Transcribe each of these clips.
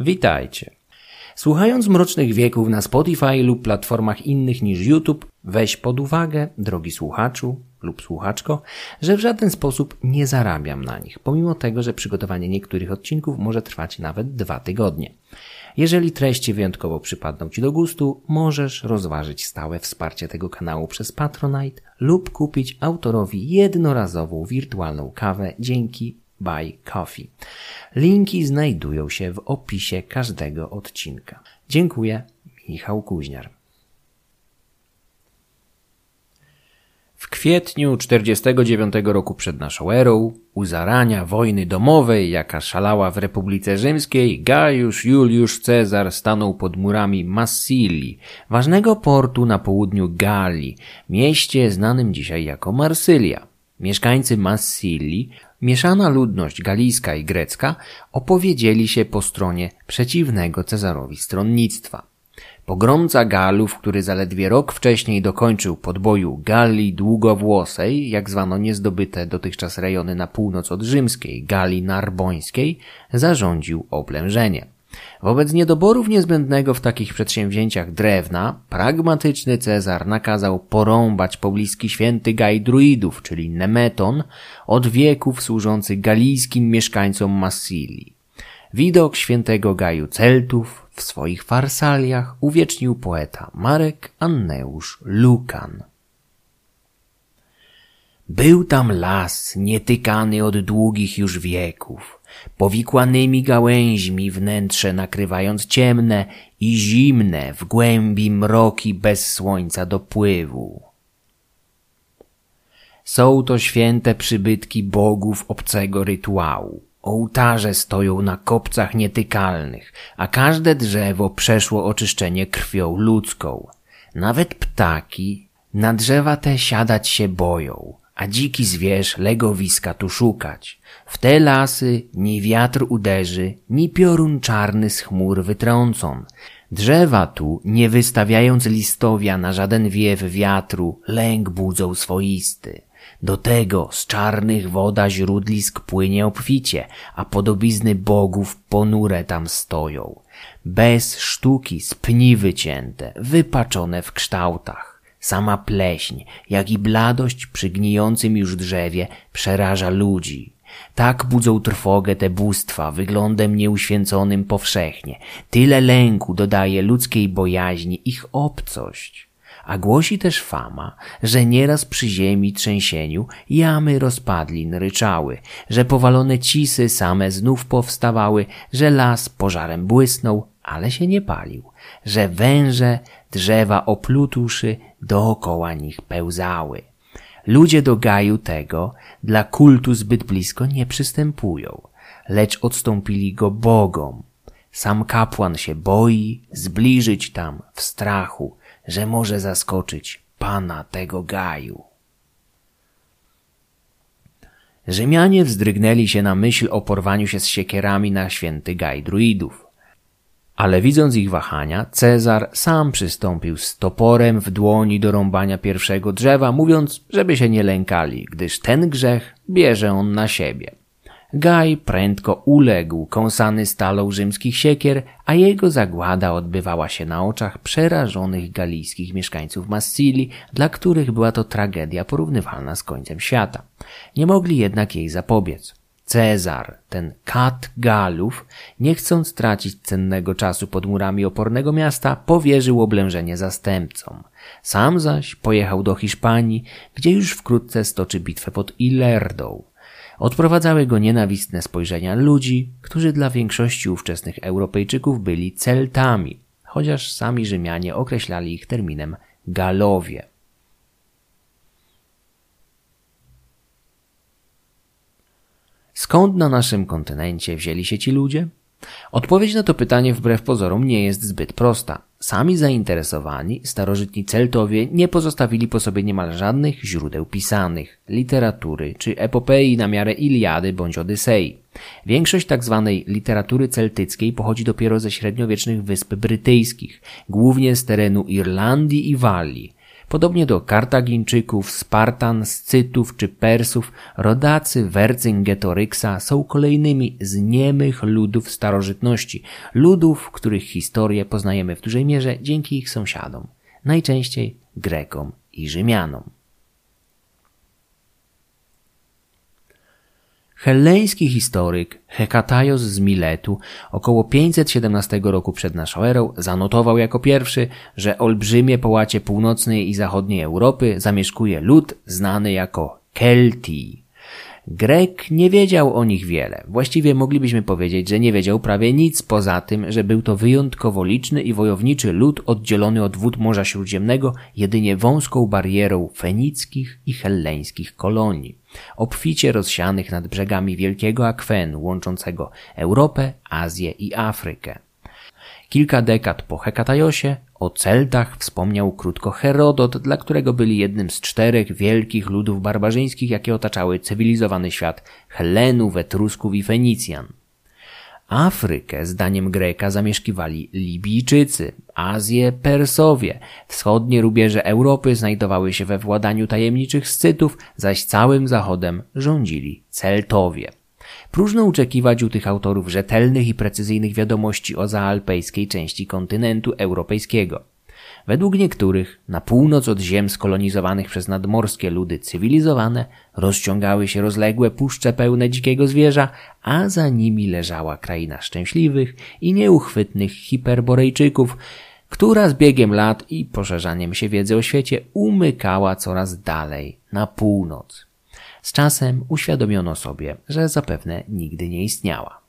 Witajcie. Słuchając Mrocznych Wieków na Spotify lub platformach innych niż YouTube, weź pod uwagę, drogi słuchaczu lub słuchaczko, że w żaden sposób nie zarabiam na nich, pomimo tego, że przygotowanie niektórych odcinków może trwać nawet dwa tygodnie. Jeżeli treści wyjątkowo przypadną Ci do gustu, możesz rozważyć stałe wsparcie tego kanału przez Patronite lub kupić autorowi jednorazową wirtualną kawę dzięki Buy Coffee. Linki znajdują się w opisie każdego odcinka. Dziękuję, Michał Kuźniar. W kwietniu 49 roku przed naszą erą, u zarania wojny domowej, jaka szalała w Republice Rzymskiej, Gaius Juliusz Cezar stanął pod murami Massili, ważnego portu na południu Galii, mieście znanym dzisiaj jako Marsylia. Mieszkańcy Massili, mieszana ludność galijska i grecka, opowiedzieli się po stronie przeciwnego Cezarowi stronnictwa. Pogromca Galów, który zaledwie rok wcześniej dokończył podboju Galii Długowłosej, jak zwano niezdobyte dotychczas rejony na północ od rzymskiej, Galii Narbońskiej, zarządził oblężenie. Wobec niedoborów niezbędnego w takich przedsięwzięciach drewna, pragmatyczny Cezar nakazał porąbać pobliski święty Gaj Druidów, czyli Nemeton, od wieków służący galijskim mieszkańcom Massili. Widok świętego Gaju Celtów w swoich farsaliach uwiecznił poeta Marek Anneusz Lukan. Był tam las nietykany od długich już wieków, powikłanymi gałęźmi wnętrze nakrywając ciemne i zimne w głębi mroki bez słońca dopływu. Są to święte przybytki bogów obcego rytuału. Ołtarze stoją na kopcach nietykalnych, a każde drzewo przeszło oczyszczenie krwią ludzką. Nawet ptaki na drzewa te siadać się boją, a dziki zwierz legowiska tu szukać. W te lasy ni wiatr uderzy, ni piorun czarny z chmur wytrącą. Drzewa tu, nie wystawiając listowia na żaden wiew wiatru, lęk budzą swoisty. Do tego z czarnych woda źródlisk płynie obficie, a podobizny bogów ponure tam stoją. Bez sztuki z pni wycięte, wypaczone w kształtach. Sama pleśń, jak i bladość przy gnijącym już drzewie przeraża ludzi. Tak budzą trwogę te bóstwa wyglądem nieuświęconym powszechnie. Tyle lęku dodaje ludzkiej bojaźni ich obcość. A głosi też fama, że nieraz przy ziemi trzęsieniu jamy rozpadlin ryczały, że powalone cisy same znów powstawały, że las pożarem błysnął, ale się nie palił, że węże, drzewa oplutuszy dookoła nich pełzały. Ludzie do gaju tego dla kultu zbyt blisko nie przystępują, lecz odstąpili go bogom. Sam kapłan się boi zbliżyć tam w strachu, że może zaskoczyć pana tego gaju. Rzymianie wzdrygnęli się na myśl o porwaniu się z siekierami na święty gaj druidów. Ale widząc ich wahania, Cezar sam przystąpił z toporem w dłoni do rąbania pierwszego drzewa, mówiąc, żeby się nie lękali, gdyż ten grzech bierze on na siebie. Gaj prędko uległ, kąsany stalą rzymskich siekier, a jego zagłada odbywała się na oczach przerażonych galijskich mieszkańców Massili, dla których była to tragedia porównywalna z końcem świata. Nie mogli jednak jej zapobiec. Cezar, ten kat Galów, nie chcąc tracić cennego czasu pod murami opornego miasta, powierzył oblężenie zastępcom. Sam zaś pojechał do Hiszpanii, gdzie już wkrótce stoczy bitwę pod Ilerdą. Odprowadzały go nienawistne spojrzenia ludzi, którzy dla większości ówczesnych Europejczyków byli Celtami, chociaż sami Rzymianie określali ich terminem Galowie. Skąd na naszym kontynencie wzięli się ci ludzie? Odpowiedź na to pytanie wbrew pozorom nie jest zbyt prosta. Sami zainteresowani, starożytni Celtowie nie pozostawili po sobie niemal żadnych źródeł pisanych, literatury czy epopei na miarę Iliady bądź Odysei. Większość. Tak literatury celtyckiej pochodzi dopiero ze średniowiecznych wysp brytyjskich, głównie z terenu Irlandii i Walii. Podobnie do Kartagińczyków, Spartan, Scytów czy Persów, rodacy Wercyngetoryxa są kolejnymi z niemych ludów starożytności, ludów, których historię poznajemy w dużej mierze dzięki ich sąsiadom, najczęściej Grekom i Rzymianom. Helleński historyk Hekatajos z Miletu około 517 roku przed naszą erą zanotował jako pierwszy, że olbrzymie połacie północnej i zachodniej Europy zamieszkuje lud znany jako Keltii. Grek nie wiedział o nich wiele. Właściwie moglibyśmy powiedzieć, że nie wiedział prawie nic poza tym, że był to wyjątkowo liczny i wojowniczy lud oddzielony od wód Morza Śródziemnego jedynie wąską barierą fenickich i helleńskich kolonii, obficie rozsianych nad brzegami wielkiego akwenu łączącego Europę, Azję i Afrykę. Kilka dekad po Hekatajosie o Celtach wspomniał krótko Herodot, dla którego byli jednym z czterech wielkich ludów barbarzyńskich, jakie otaczały cywilizowany świat Helenów, Etrusków i Fenicjan. Afrykę, zdaniem Greka, zamieszkiwali Libijczycy, Azję Persowie, wschodnie rubieże Europy znajdowały się we władaniu tajemniczych Scytów, zaś całym zachodem rządzili Celtowie. Próżno oczekiwać u tych autorów rzetelnych i precyzyjnych wiadomości o zaalpejskiej części kontynentu europejskiego. Według niektórych, na północ od ziem skolonizowanych przez nadmorskie ludy cywilizowane, rozciągały się rozległe puszcze pełne dzikiego zwierza, a za nimi leżała kraina szczęśliwych i nieuchwytnych hiperborejczyków, która z biegiem lat i poszerzaniem się wiedzy o świecie umykała coraz dalej na północ. Z czasem uświadomiono sobie, że zapewne nigdy nie istniała.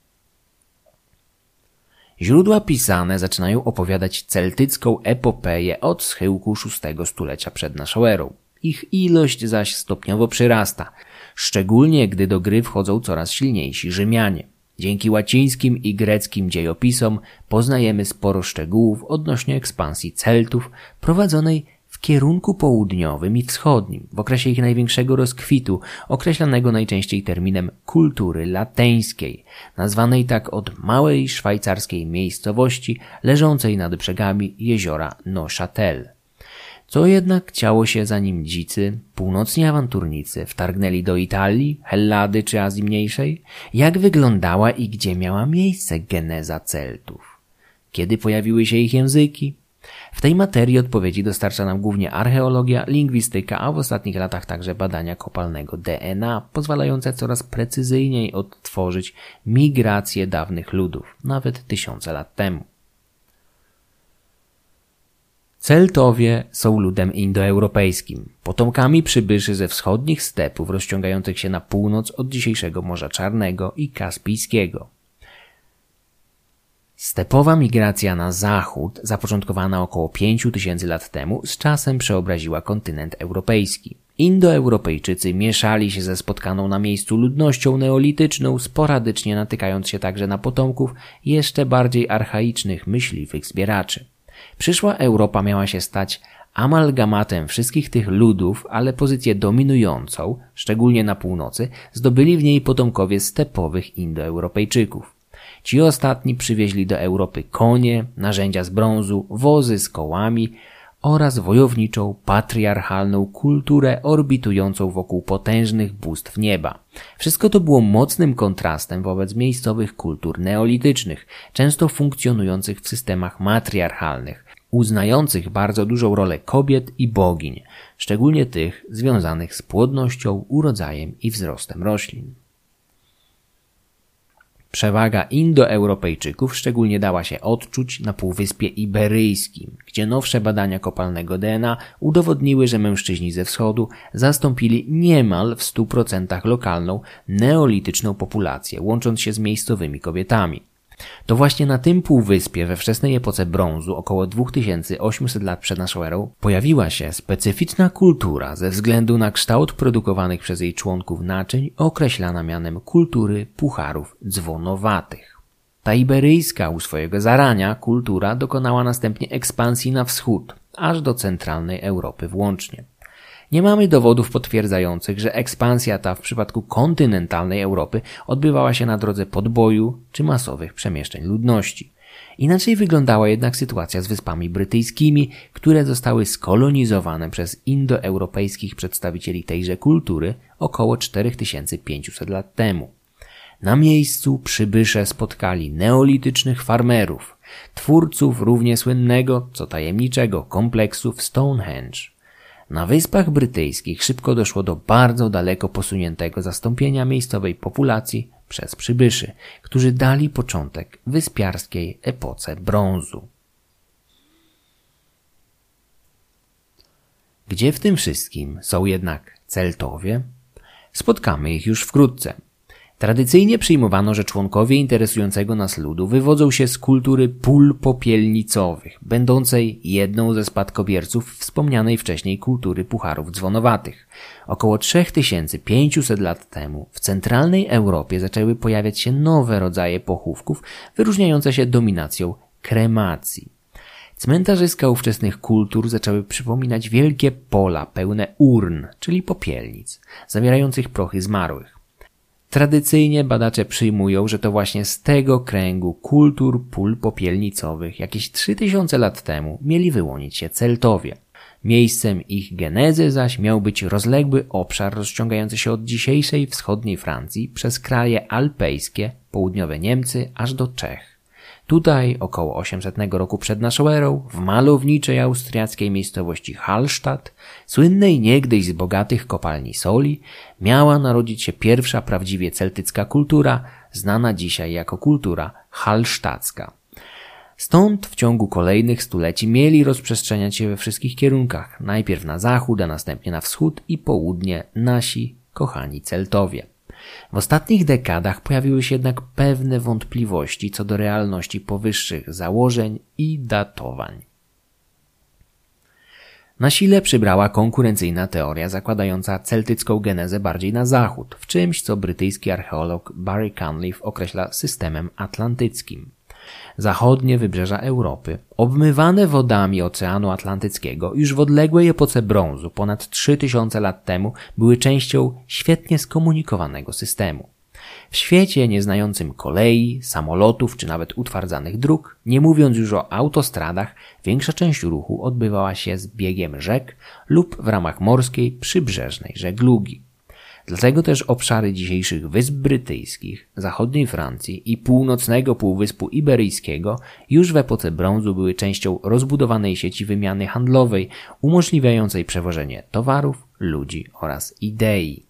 Źródła pisane zaczynają opowiadać celtycką epopeję od schyłku VI stulecia przed naszą erą. Ich ilość zaś stopniowo przyrasta, szczególnie gdy do gry wchodzą coraz silniejsi Rzymianie. Dzięki łacińskim i greckim dziejopisom poznajemy sporo szczegółów odnośnie ekspansji Celtów prowadzonej kierunku południowym i wschodnim, w okresie ich największego rozkwitu, określanego najczęściej terminem kultury lateńskiej, nazwanej tak od małej szwajcarskiej miejscowości leżącej nad brzegami jeziora Neuchâtel. Co jednak ciało się zanim dzicy, północni awanturnicy wtargnęli do Italii, Hellady czy Azji Mniejszej? Jak wyglądała i gdzie miała miejsce geneza Celtów? Kiedy pojawiły się ich języki? W tej materii odpowiedzi dostarcza nam głównie archeologia, lingwistyka, a w ostatnich latach także badania kopalnego DNA, pozwalające coraz precyzyjniej odtworzyć migrację dawnych ludów, nawet tysiące lat temu. Celtowie są ludem indoeuropejskim, potomkami przybyszy ze wschodnich stepów rozciągających się na północ od dzisiejszego Morza Czarnego i Kaspijskiego. Stepowa migracja na zachód, zapoczątkowana około 5 tysięcy lat temu, z czasem przeobraziła kontynent europejski. Indoeuropejczycy mieszali się ze spotkaną na miejscu ludnością neolityczną, sporadycznie natykając się także na potomków jeszcze bardziej archaicznych myśliwych zbieraczy. Przyszła Europa miała się stać amalgamatem wszystkich tych ludów, ale pozycję dominującą, szczególnie na północy, zdobyli w niej potomkowie stepowych Indoeuropejczyków. Ci ostatni przywieźli do Europy konie, narzędzia z brązu, wozy z kołami oraz wojowniczą, patriarchalną kulturę orbitującą wokół potężnych bóstw nieba. Wszystko to było mocnym kontrastem wobec miejscowych kultur neolitycznych, często funkcjonujących w systemach matriarchalnych, uznających bardzo dużą rolę kobiet i bogiń, szczególnie tych związanych z płodnością, urodzajem i wzrostem roślin. Przewaga Indoeuropejczyków szczególnie dała się odczuć na Półwyspie Iberyjskim, gdzie nowsze badania kopalnego DNA udowodniły, że mężczyźni ze wschodu zastąpili niemal w 100% lokalną neolityczną populację, łącząc się z miejscowymi kobietami. To właśnie na tym półwyspie we wczesnej epoce brązu, około 2800 lat przed naszą erą, pojawiła się specyficzna kultura ze względu na kształt produkowanych przez jej członków naczyń określana mianem kultury pucharów dzwonowatych. Ta iberyjska u swojego zarania kultura dokonała następnie ekspansji na wschód, aż do centralnej Europy włącznie. Nie mamy dowodów potwierdzających, że ekspansja ta w przypadku kontynentalnej Europy odbywała się na drodze podboju czy masowych przemieszczeń ludności. Inaczej wyglądała jednak sytuacja z Wyspami Brytyjskimi, które zostały skolonizowane przez indoeuropejskich przedstawicieli tejże kultury około 4500 lat temu. Na miejscu przybysze spotkali neolitycznych farmerów, twórców równie słynnego, co tajemniczego kompleksu w Stonehenge. Na Wyspach Brytyjskich szybko doszło do bardzo daleko posuniętego zastąpienia miejscowej populacji przez przybyszy, którzy dali początek wyspiarskiej epoce brązu. Gdzie w tym wszystkim są jednak Celtowie? Spotkamy ich już wkrótce. Tradycyjnie przyjmowano, że członkowie interesującego nas ludu wywodzą się z kultury pól popielnicowych, będącej jedną ze spadkobierców wspomnianej wcześniej kultury pucharów dzwonowatych. Około 3500 lat temu w centralnej Europie zaczęły pojawiać się nowe rodzaje pochówków, wyróżniające się dominacją kremacji. Cmentarzyska ówczesnych kultur zaczęły przypominać wielkie pola pełne urn, czyli popielnic, zawierających prochy zmarłych. Tradycyjnie badacze przyjmują, że to właśnie z tego kręgu kultur pól popielnicowych jakieś 3000 lat temu mieli wyłonić się Celtowie. Miejscem ich genezy zaś miał być rozległy obszar rozciągający się od dzisiejszej wschodniej Francji przez kraje alpejskie, południowe Niemcy aż do Czech. Tutaj, około 800 roku przed naszą erą, w malowniczej austriackiej miejscowości Hallstatt, słynnej niegdyś z bogatych kopalni soli, miała narodzić się pierwsza prawdziwie celtycka kultura, znana dzisiaj jako kultura hallsztacka. Stąd w ciągu kolejnych stuleci mieli rozprzestrzeniać się we wszystkich kierunkach, najpierw na zachód, a następnie na wschód i południe nasi kochani Celtowie. W ostatnich dekadach pojawiły się jednak pewne wątpliwości co do realności powyższych założeń i datowań. Na sile przybrała konkurencyjna teoria zakładająca celtycką genezę bardziej na zachód, w czymś co brytyjski archeolog Barry Cunliffe określa systemem atlantyckim zachodnie wybrzeża Europy, obmywane wodami Oceanu Atlantyckiego już w odległej epoce brązu ponad 3000 lat temu były częścią świetnie skomunikowanego systemu. W świecie nieznającym kolei, samolotów czy nawet utwardzanych dróg, nie mówiąc już o autostradach, większa część ruchu odbywała się z biegiem rzek lub w ramach morskiej przybrzeżnej żeglugi. Dlatego też obszary dzisiejszych Wysp Brytyjskich, zachodniej Francji i północnego Półwyspu Iberyjskiego już w epoce brązu były częścią rozbudowanej sieci wymiany handlowej, umożliwiającej przewożenie towarów, ludzi oraz idei.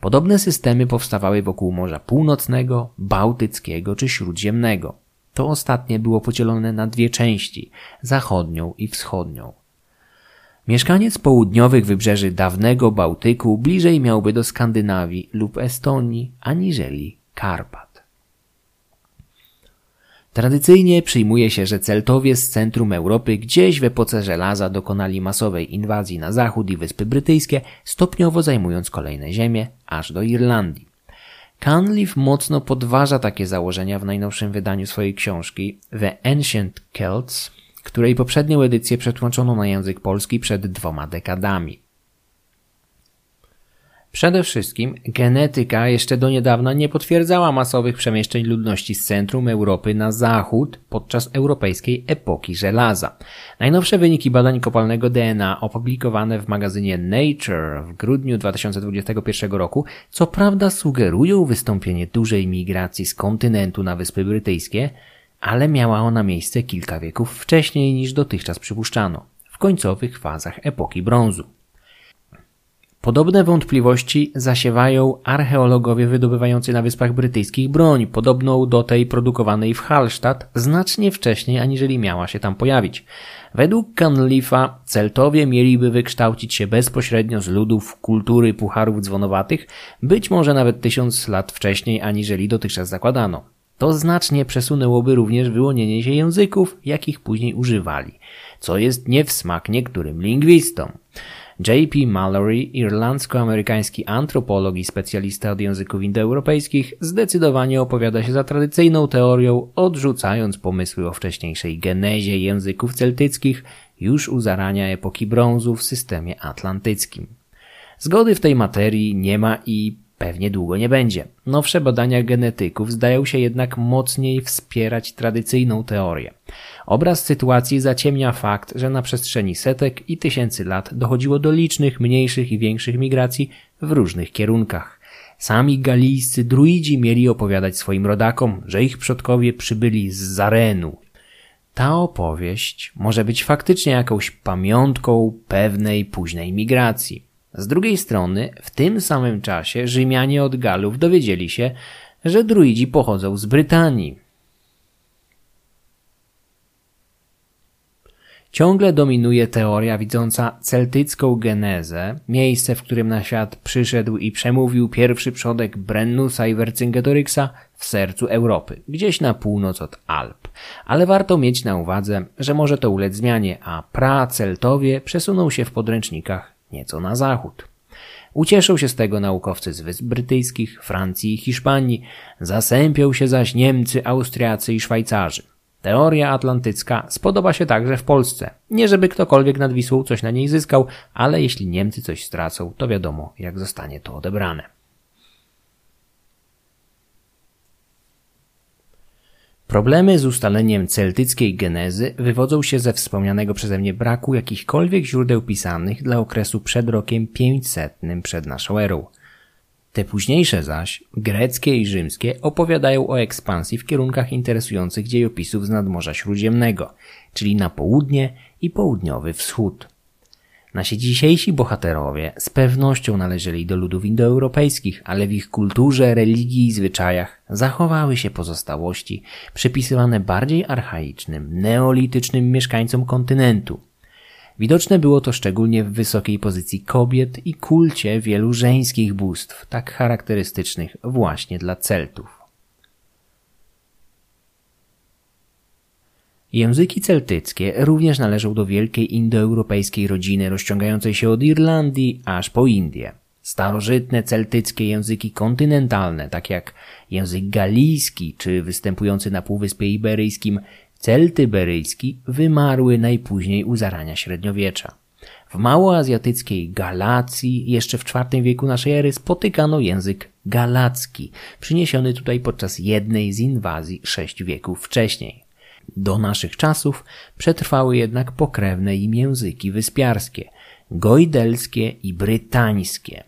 Podobne systemy powstawały wokół Morza Północnego, Bałtyckiego czy Śródziemnego. To ostatnie było podzielone na dwie części zachodnią i wschodnią. Mieszkaniec południowych wybrzeży dawnego Bałtyku bliżej miałby do Skandynawii lub Estonii aniżeli Karpat. Tradycyjnie przyjmuje się, że Celtowie z centrum Europy gdzieś w epoce żelaza dokonali masowej inwazji na zachód i Wyspy Brytyjskie, stopniowo zajmując kolejne ziemie aż do Irlandii. Cunliffe mocno podważa takie założenia w najnowszym wydaniu swojej książki The Ancient Celts której poprzednią edycję przetłumaczono na język polski przed dwoma dekadami. Przede wszystkim genetyka jeszcze do niedawna nie potwierdzała masowych przemieszczeń ludności z centrum Europy na zachód podczas europejskiej epoki żelaza. Najnowsze wyniki badań kopalnego DNA opublikowane w magazynie Nature w grudniu 2021 roku co prawda sugerują wystąpienie dużej migracji z kontynentu na Wyspy Brytyjskie, ale miała ona miejsce kilka wieków wcześniej niż dotychczas przypuszczano, w końcowych fazach epoki brązu. Podobne wątpliwości zasiewają archeologowie wydobywający na Wyspach Brytyjskich broń, podobną do tej produkowanej w Hallstatt znacznie wcześniej aniżeli miała się tam pojawić. Według Canlifa Celtowie mieliby wykształcić się bezpośrednio z ludów kultury pucharów dzwonowatych, być może nawet tysiąc lat wcześniej aniżeli dotychczas zakładano. To znacznie przesunęłoby również wyłonienie się języków, jakich później używali, co jest nie w smak niektórym lingwistom. J.P. Mallory, irlandzko-amerykański antropolog i specjalista od języków indoeuropejskich, zdecydowanie opowiada się za tradycyjną teorią, odrzucając pomysły o wcześniejszej genezie języków celtyckich już u zarania epoki brązu w systemie atlantyckim. Zgody w tej materii nie ma i Pewnie długo nie będzie. Nowsze badania genetyków zdają się jednak mocniej wspierać tradycyjną teorię. Obraz sytuacji zaciemnia fakt, że na przestrzeni setek i tysięcy lat dochodziło do licznych mniejszych i większych migracji w różnych kierunkach. Sami galijscy druidzi mieli opowiadać swoim rodakom, że ich przodkowie przybyli z Zarenu. Ta opowieść może być faktycznie jakąś pamiątką pewnej późnej migracji. Z drugiej strony, w tym samym czasie Rzymianie od Galów dowiedzieli się, że druidzi pochodzą z Brytanii. Ciągle dominuje teoria widząca celtycką genezę, miejsce, w którym na świat przyszedł i przemówił pierwszy przodek Brennusa i Vercingetorixa w sercu Europy, gdzieś na północ od Alp. Ale warto mieć na uwadze, że może to ulec zmianie, a pra-Celtowie przesuną się w podręcznikach nieco na zachód. Ucieszą się z tego naukowcy z Wysp Brytyjskich, Francji i Hiszpanii, zasępią się zaś Niemcy, Austriacy i Szwajcarzy. Teoria atlantycka spodoba się także w Polsce. Nie żeby ktokolwiek nad Wisłą coś na niej zyskał, ale jeśli Niemcy coś stracą, to wiadomo, jak zostanie to odebrane. Problemy z ustaleniem celtyckiej genezy wywodzą się ze wspomnianego przeze mnie braku jakichkolwiek źródeł pisanych dla okresu przed rokiem 500 przed naszą erą. Te późniejsze zaś, greckie i rzymskie, opowiadają o ekspansji w kierunkach interesujących dziejopisów z nadmorza śródziemnego, czyli na południe i południowy wschód. Nasi dzisiejsi bohaterowie z pewnością należeli do ludów indoeuropejskich, ale w ich kulturze, religii i zwyczajach zachowały się pozostałości przypisywane bardziej archaicznym, neolitycznym mieszkańcom kontynentu. Widoczne było to szczególnie w wysokiej pozycji kobiet i kulcie wielu żeńskich bóstw, tak charakterystycznych właśnie dla Celtów. Języki celtyckie również należą do wielkiej indoeuropejskiej rodziny rozciągającej się od Irlandii aż po Indię. Starożytne celtyckie języki kontynentalne, tak jak język galijski czy występujący na Półwyspie Iberyjskim celtyberyjski, wymarły najpóźniej u zarania średniowiecza. W małoazjatyckiej Galacji jeszcze w IV wieku naszej ery spotykano język galacki, przyniesiony tutaj podczas jednej z inwazji sześć wieków wcześniej. Do naszych czasów przetrwały jednak pokrewne im języki wyspiarskie, gojdelskie i brytańskie.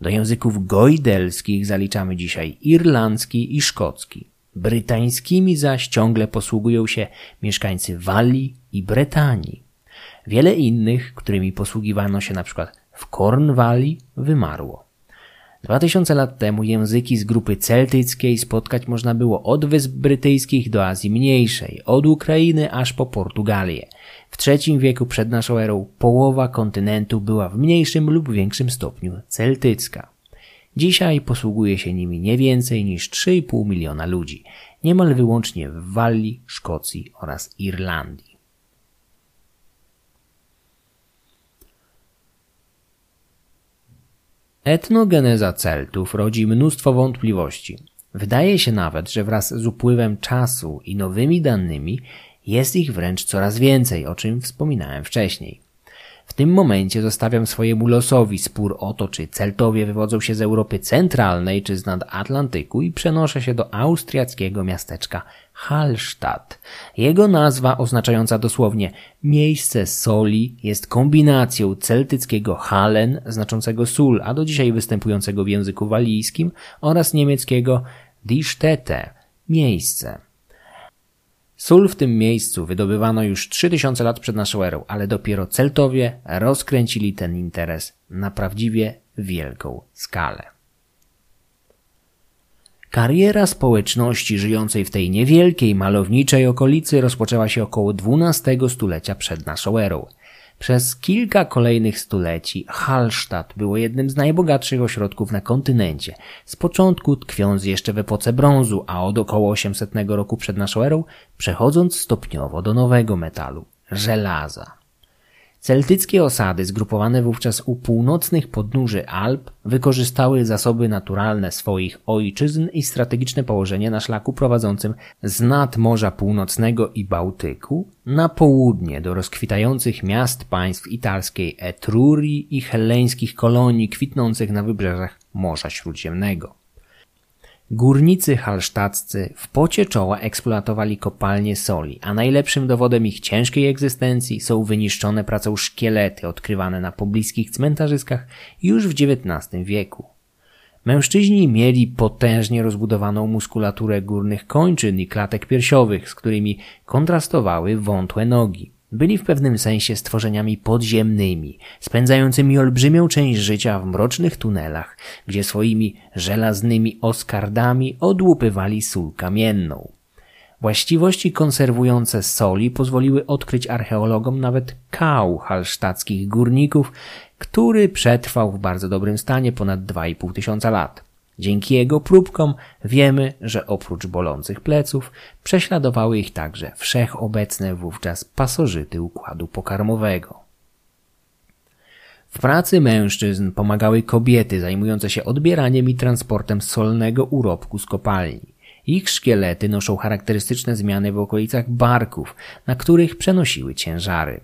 Do języków gojdelskich zaliczamy dzisiaj irlandzki i szkocki. Brytańskimi zaś ciągle posługują się mieszkańcy Walii i Bretanii. Wiele innych, którymi posługiwano się na przykład w Cornwalli, wymarło. Dwa tysiące lat temu języki z grupy celtyckiej spotkać można było od Wysp Brytyjskich do Azji Mniejszej, od Ukrainy aż po Portugalię. W III wieku przed naszą erą połowa kontynentu była w mniejszym lub większym stopniu celtycka. Dzisiaj posługuje się nimi nie więcej niż 3,5 miliona ludzi, niemal wyłącznie w Walii, Szkocji oraz Irlandii. Etnogeneza Celtów rodzi mnóstwo wątpliwości. Wydaje się nawet, że wraz z upływem czasu i nowymi danymi jest ich wręcz coraz więcej, o czym wspominałem wcześniej. W tym momencie zostawiam swojemu losowi spór o to, czy Celtowie wywodzą się z Europy Centralnej czy z Atlantyku i przenoszę się do austriackiego miasteczka Hallstatt. Jego nazwa oznaczająca dosłownie miejsce soli jest kombinacją celtyckiego Hallen znaczącego sól, a do dzisiaj występującego w języku walijskim oraz niemieckiego Die Stätte miejsce. Sól w tym miejscu wydobywano już 3000 lat przed naszą erą, ale dopiero Celtowie rozkręcili ten interes na prawdziwie wielką skalę. Kariera społeczności żyjącej w tej niewielkiej, malowniczej okolicy rozpoczęła się około XII stulecia przed naszą erą. Przez kilka kolejnych stuleci Hallstatt było jednym z najbogatszych ośrodków na kontynencie, z początku tkwiąc jeszcze w epoce brązu, a od około 800 roku przed naszą erą przechodząc stopniowo do nowego metalu żelaza. Celtyckie osady zgrupowane wówczas u północnych podnóży Alp wykorzystały zasoby naturalne swoich ojczyzn i strategiczne położenie na szlaku prowadzącym z nad Morza Północnego i Bałtyku na południe do rozkwitających miast państw italskiej Etrurii i helleńskich kolonii kwitnących na wybrzeżach Morza Śródziemnego. Górnicy halsztaccy w pocie czoła eksploatowali kopalnie soli, a najlepszym dowodem ich ciężkiej egzystencji są wyniszczone pracą szkielety odkrywane na pobliskich cmentarzyskach już w XIX wieku. Mężczyźni mieli potężnie rozbudowaną muskulaturę górnych kończyn i klatek piersiowych, z którymi kontrastowały wątłe nogi. Byli w pewnym sensie stworzeniami podziemnymi, spędzającymi olbrzymią część życia w mrocznych tunelach, gdzie swoimi żelaznymi oskardami odłupywali sól kamienną. Właściwości konserwujące soli pozwoliły odkryć archeologom nawet kał halsztackich górników, który przetrwał w bardzo dobrym stanie ponad 2,5 tysiąca lat. Dzięki jego próbkom wiemy, że oprócz bolących pleców prześladowały ich także wszechobecne wówczas pasożyty układu pokarmowego. W pracy mężczyzn pomagały kobiety zajmujące się odbieraniem i transportem solnego urobku z kopalni. Ich szkielety noszą charakterystyczne zmiany w okolicach barków, na których przenosiły ciężary.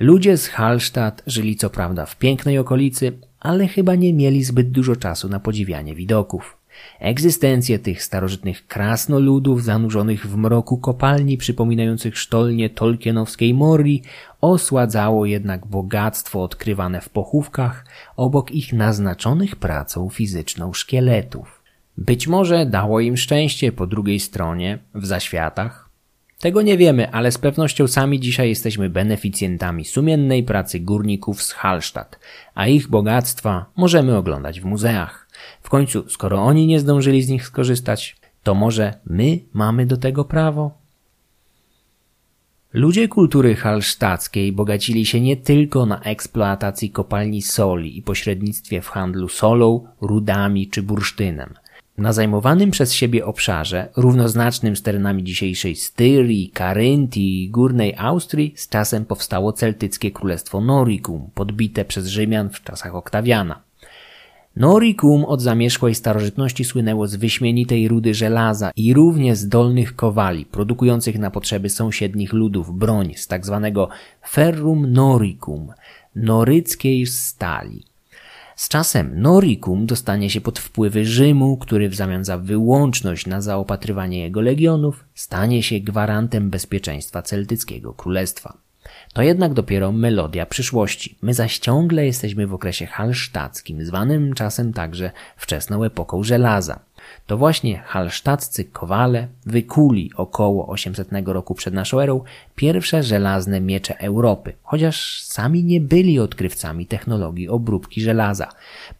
Ludzie z Hallstatt żyli co prawda w pięknej okolicy, ale chyba nie mieli zbyt dużo czasu na podziwianie widoków. Egzystencję tych starożytnych krasnoludów zanurzonych w mroku kopalni przypominających sztolnie tolkienowskiej Mori osładzało jednak bogactwo odkrywane w pochówkach obok ich naznaczonych pracą fizyczną szkieletów. Być może dało im szczęście po drugiej stronie, w zaświatach, tego nie wiemy, ale z pewnością sami dzisiaj jesteśmy beneficjentami sumiennej pracy górników z Hallstatt, a ich bogactwa możemy oglądać w muzeach. W końcu, skoro oni nie zdążyli z nich skorzystać, to może my mamy do tego prawo? Ludzie kultury halsztackiej bogacili się nie tylko na eksploatacji kopalni soli i pośrednictwie w handlu solą, rudami czy bursztynem. Na zajmowanym przez siebie obszarze, równoznacznym z terenami dzisiejszej Styrii, Karyntii i Górnej Austrii, z czasem powstało celtyckie królestwo Noricum, podbite przez Rzymian w czasach Oktawiana. Noricum od zamierzchłej starożytności słynęło z wyśmienitej rudy żelaza i równie zdolnych kowali, produkujących na potrzeby sąsiednich ludów broń z tak zwanego ferrum noricum, noryckiej stali. Z czasem Noricum dostanie się pod wpływy Rzymu, który w zamian za wyłączność na zaopatrywanie jego legionów stanie się gwarantem bezpieczeństwa celtyckiego królestwa. To jednak dopiero melodia przyszłości. My zaś ciągle jesteśmy w okresie halsztackim, zwanym czasem także wczesną epoką żelaza. To właśnie halsztaccy kowale wykuli około 800 roku przed naszą erą pierwsze żelazne miecze Europy, chociaż sami nie byli odkrywcami technologii obróbki żelaza.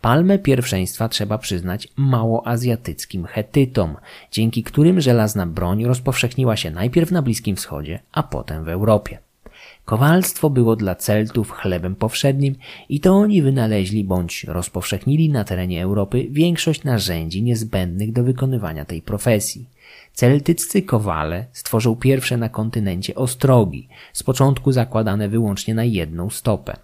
Palmę pierwszeństwa trzeba przyznać małoazjatyckim Hetytom, dzięki którym żelazna broń rozpowszechniła się najpierw na Bliskim Wschodzie, a potem w Europie. Kowalstwo było dla Celtów chlebem powszednim i to oni wynaleźli bądź rozpowszechnili na terenie Europy większość narzędzi niezbędnych do wykonywania tej profesji. Celtyccy kowale stworzył pierwsze na kontynencie ostrogi, z początku zakładane wyłącznie na jedną stopę.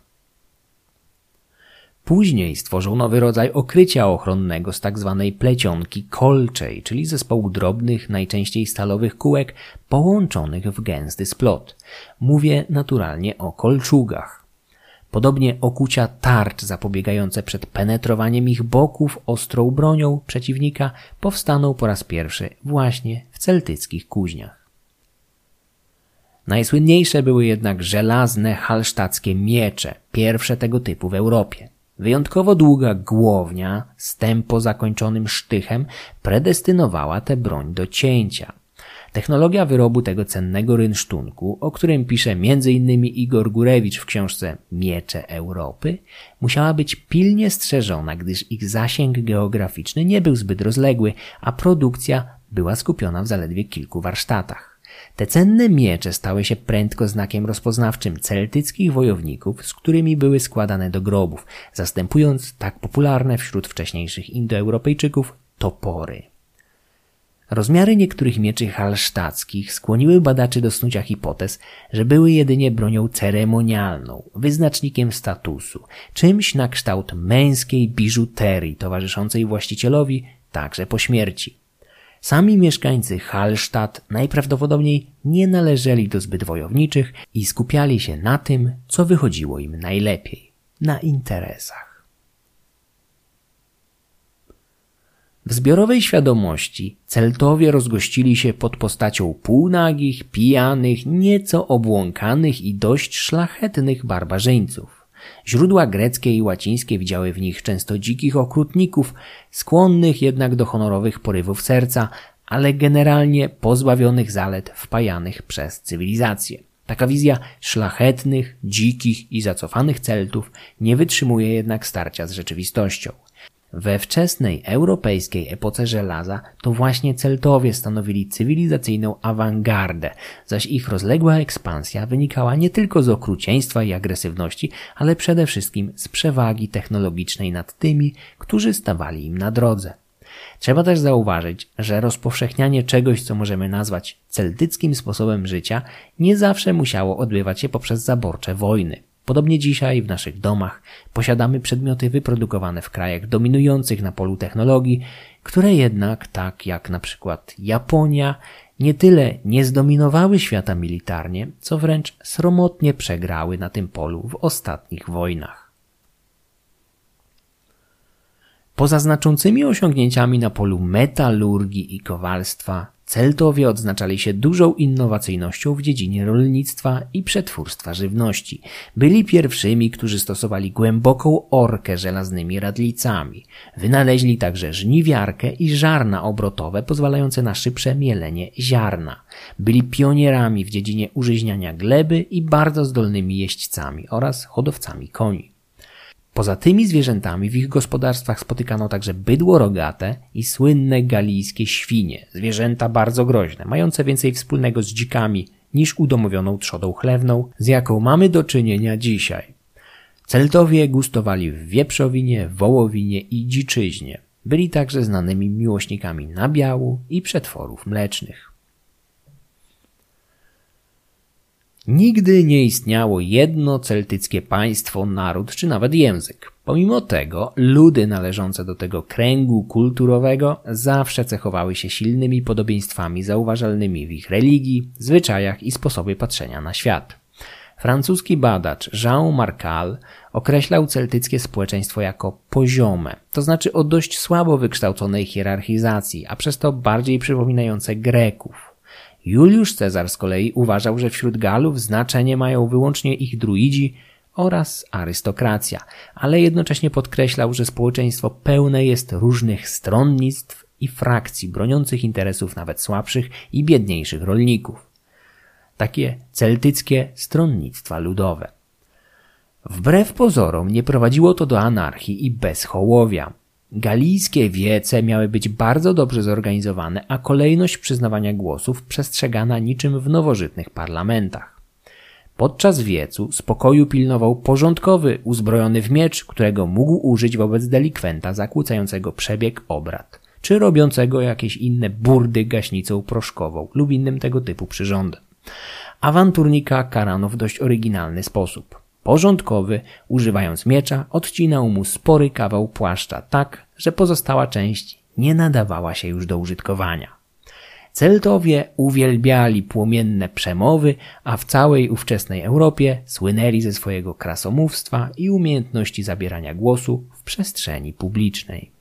Później stworzył nowy rodzaj okrycia ochronnego z tak zwanej plecionki kolczej, czyli zespołu drobnych, najczęściej stalowych kółek połączonych w gęsty splot. Mówię naturalnie o kolczugach. Podobnie okucia tarcz zapobiegające przed penetrowaniem ich boków ostrą bronią przeciwnika powstaną po raz pierwszy właśnie w celtyckich kuźniach. Najsłynniejsze były jednak żelazne halsztackie miecze, pierwsze tego typu w Europie. Wyjątkowo długa głownia z tempo zakończonym sztychem predestynowała tę broń do cięcia. Technologia wyrobu tego cennego rynsztunku, o którym pisze m.in. Igor Gurewicz w książce Miecze Europy, musiała być pilnie strzeżona, gdyż ich zasięg geograficzny nie był zbyt rozległy, a produkcja była skupiona w zaledwie kilku warsztatach. Te cenne miecze stały się prędko znakiem rozpoznawczym celtyckich wojowników, z którymi były składane do grobów, zastępując tak popularne wśród wcześniejszych Indoeuropejczyków topory. Rozmiary niektórych mieczy halsztackich skłoniły badaczy do snucia hipotez, że były jedynie bronią ceremonialną, wyznacznikiem statusu, czymś na kształt męskiej biżuterii towarzyszącej właścicielowi także po śmierci. Sami mieszkańcy Hallstatt najprawdopodobniej nie należeli do zbyt wojowniczych i skupiali się na tym, co wychodziło im najlepiej na interesach. W zbiorowej świadomości Celtowie rozgościli się pod postacią półnagich, pijanych, nieco obłąkanych i dość szlachetnych barbarzyńców. Źródła greckie i łacińskie widziały w nich często dzikich okrutników, skłonnych jednak do honorowych porywów serca, ale generalnie pozbawionych zalet wpajanych przez cywilizację. Taka wizja szlachetnych, dzikich i zacofanych Celtów nie wytrzymuje jednak starcia z rzeczywistością. We wczesnej europejskiej epoce żelaza to właśnie Celtowie stanowili cywilizacyjną awangardę, zaś ich rozległa ekspansja wynikała nie tylko z okrucieństwa i agresywności, ale przede wszystkim z przewagi technologicznej nad tymi, którzy stawali im na drodze. Trzeba też zauważyć, że rozpowszechnianie czegoś, co możemy nazwać celtyckim sposobem życia, nie zawsze musiało odbywać się poprzez zaborcze wojny. Podobnie dzisiaj w naszych domach posiadamy przedmioty wyprodukowane w krajach dominujących na polu technologii, które jednak, tak jak na przykład Japonia, nie tyle nie zdominowały świata militarnie, co wręcz sromotnie przegrały na tym polu w ostatnich wojnach. Poza znaczącymi osiągnięciami na polu metalurgii i kowalstwa, Celtowie odznaczali się dużą innowacyjnością w dziedzinie rolnictwa i przetwórstwa żywności. Byli pierwszymi, którzy stosowali głęboką orkę żelaznymi radlicami. Wynaleźli także żniwiarkę i żarna obrotowe pozwalające na szybsze mielenie ziarna. Byli pionierami w dziedzinie użyźniania gleby i bardzo zdolnymi jeźdźcami oraz hodowcami koni. Poza tymi zwierzętami w ich gospodarstwach spotykano także bydło rogate i słynne galijskie świnie, zwierzęta bardzo groźne, mające więcej wspólnego z dzikami niż udomowioną trzodą chlewną, z jaką mamy do czynienia dzisiaj. Celtowie gustowali w wieprzowinie, wołowinie i dziczyźnie. Byli także znanymi miłośnikami nabiału i przetworów mlecznych. Nigdy nie istniało jedno celtyckie państwo, naród czy nawet język. Pomimo tego, ludy należące do tego kręgu kulturowego zawsze cechowały się silnymi podobieństwami zauważalnymi w ich religii, zwyczajach i sposobie patrzenia na świat. Francuski badacz Jean Marcal określał celtyckie społeczeństwo jako poziome, to znaczy o dość słabo wykształconej hierarchizacji, a przez to bardziej przypominające Greków. Juliusz Cezar z kolei uważał, że wśród Galów znaczenie mają wyłącznie ich druidzi oraz arystokracja, ale jednocześnie podkreślał, że społeczeństwo pełne jest różnych stronnictw i frakcji broniących interesów nawet słabszych i biedniejszych rolników. Takie celtyckie stronnictwa ludowe. Wbrew pozorom nie prowadziło to do anarchii i bezhołowia. Galijskie wiece miały być bardzo dobrze zorganizowane, a kolejność przyznawania głosów przestrzegana niczym w nowożytnych parlamentach. Podczas wiecu spokoju pilnował porządkowy, uzbrojony w miecz, którego mógł użyć wobec delikwenta zakłócającego przebieg obrad, czy robiącego jakieś inne burdy gaśnicą proszkową lub innym tego typu przyrządem. Awanturnika karano w dość oryginalny sposób. Porządkowy, używając miecza, odcinał mu spory kawał płaszcza tak, że pozostała część nie nadawała się już do użytkowania. Celtowie uwielbiali płomienne przemowy, a w całej ówczesnej Europie słynęli ze swojego krasomówstwa i umiejętności zabierania głosu w przestrzeni publicznej.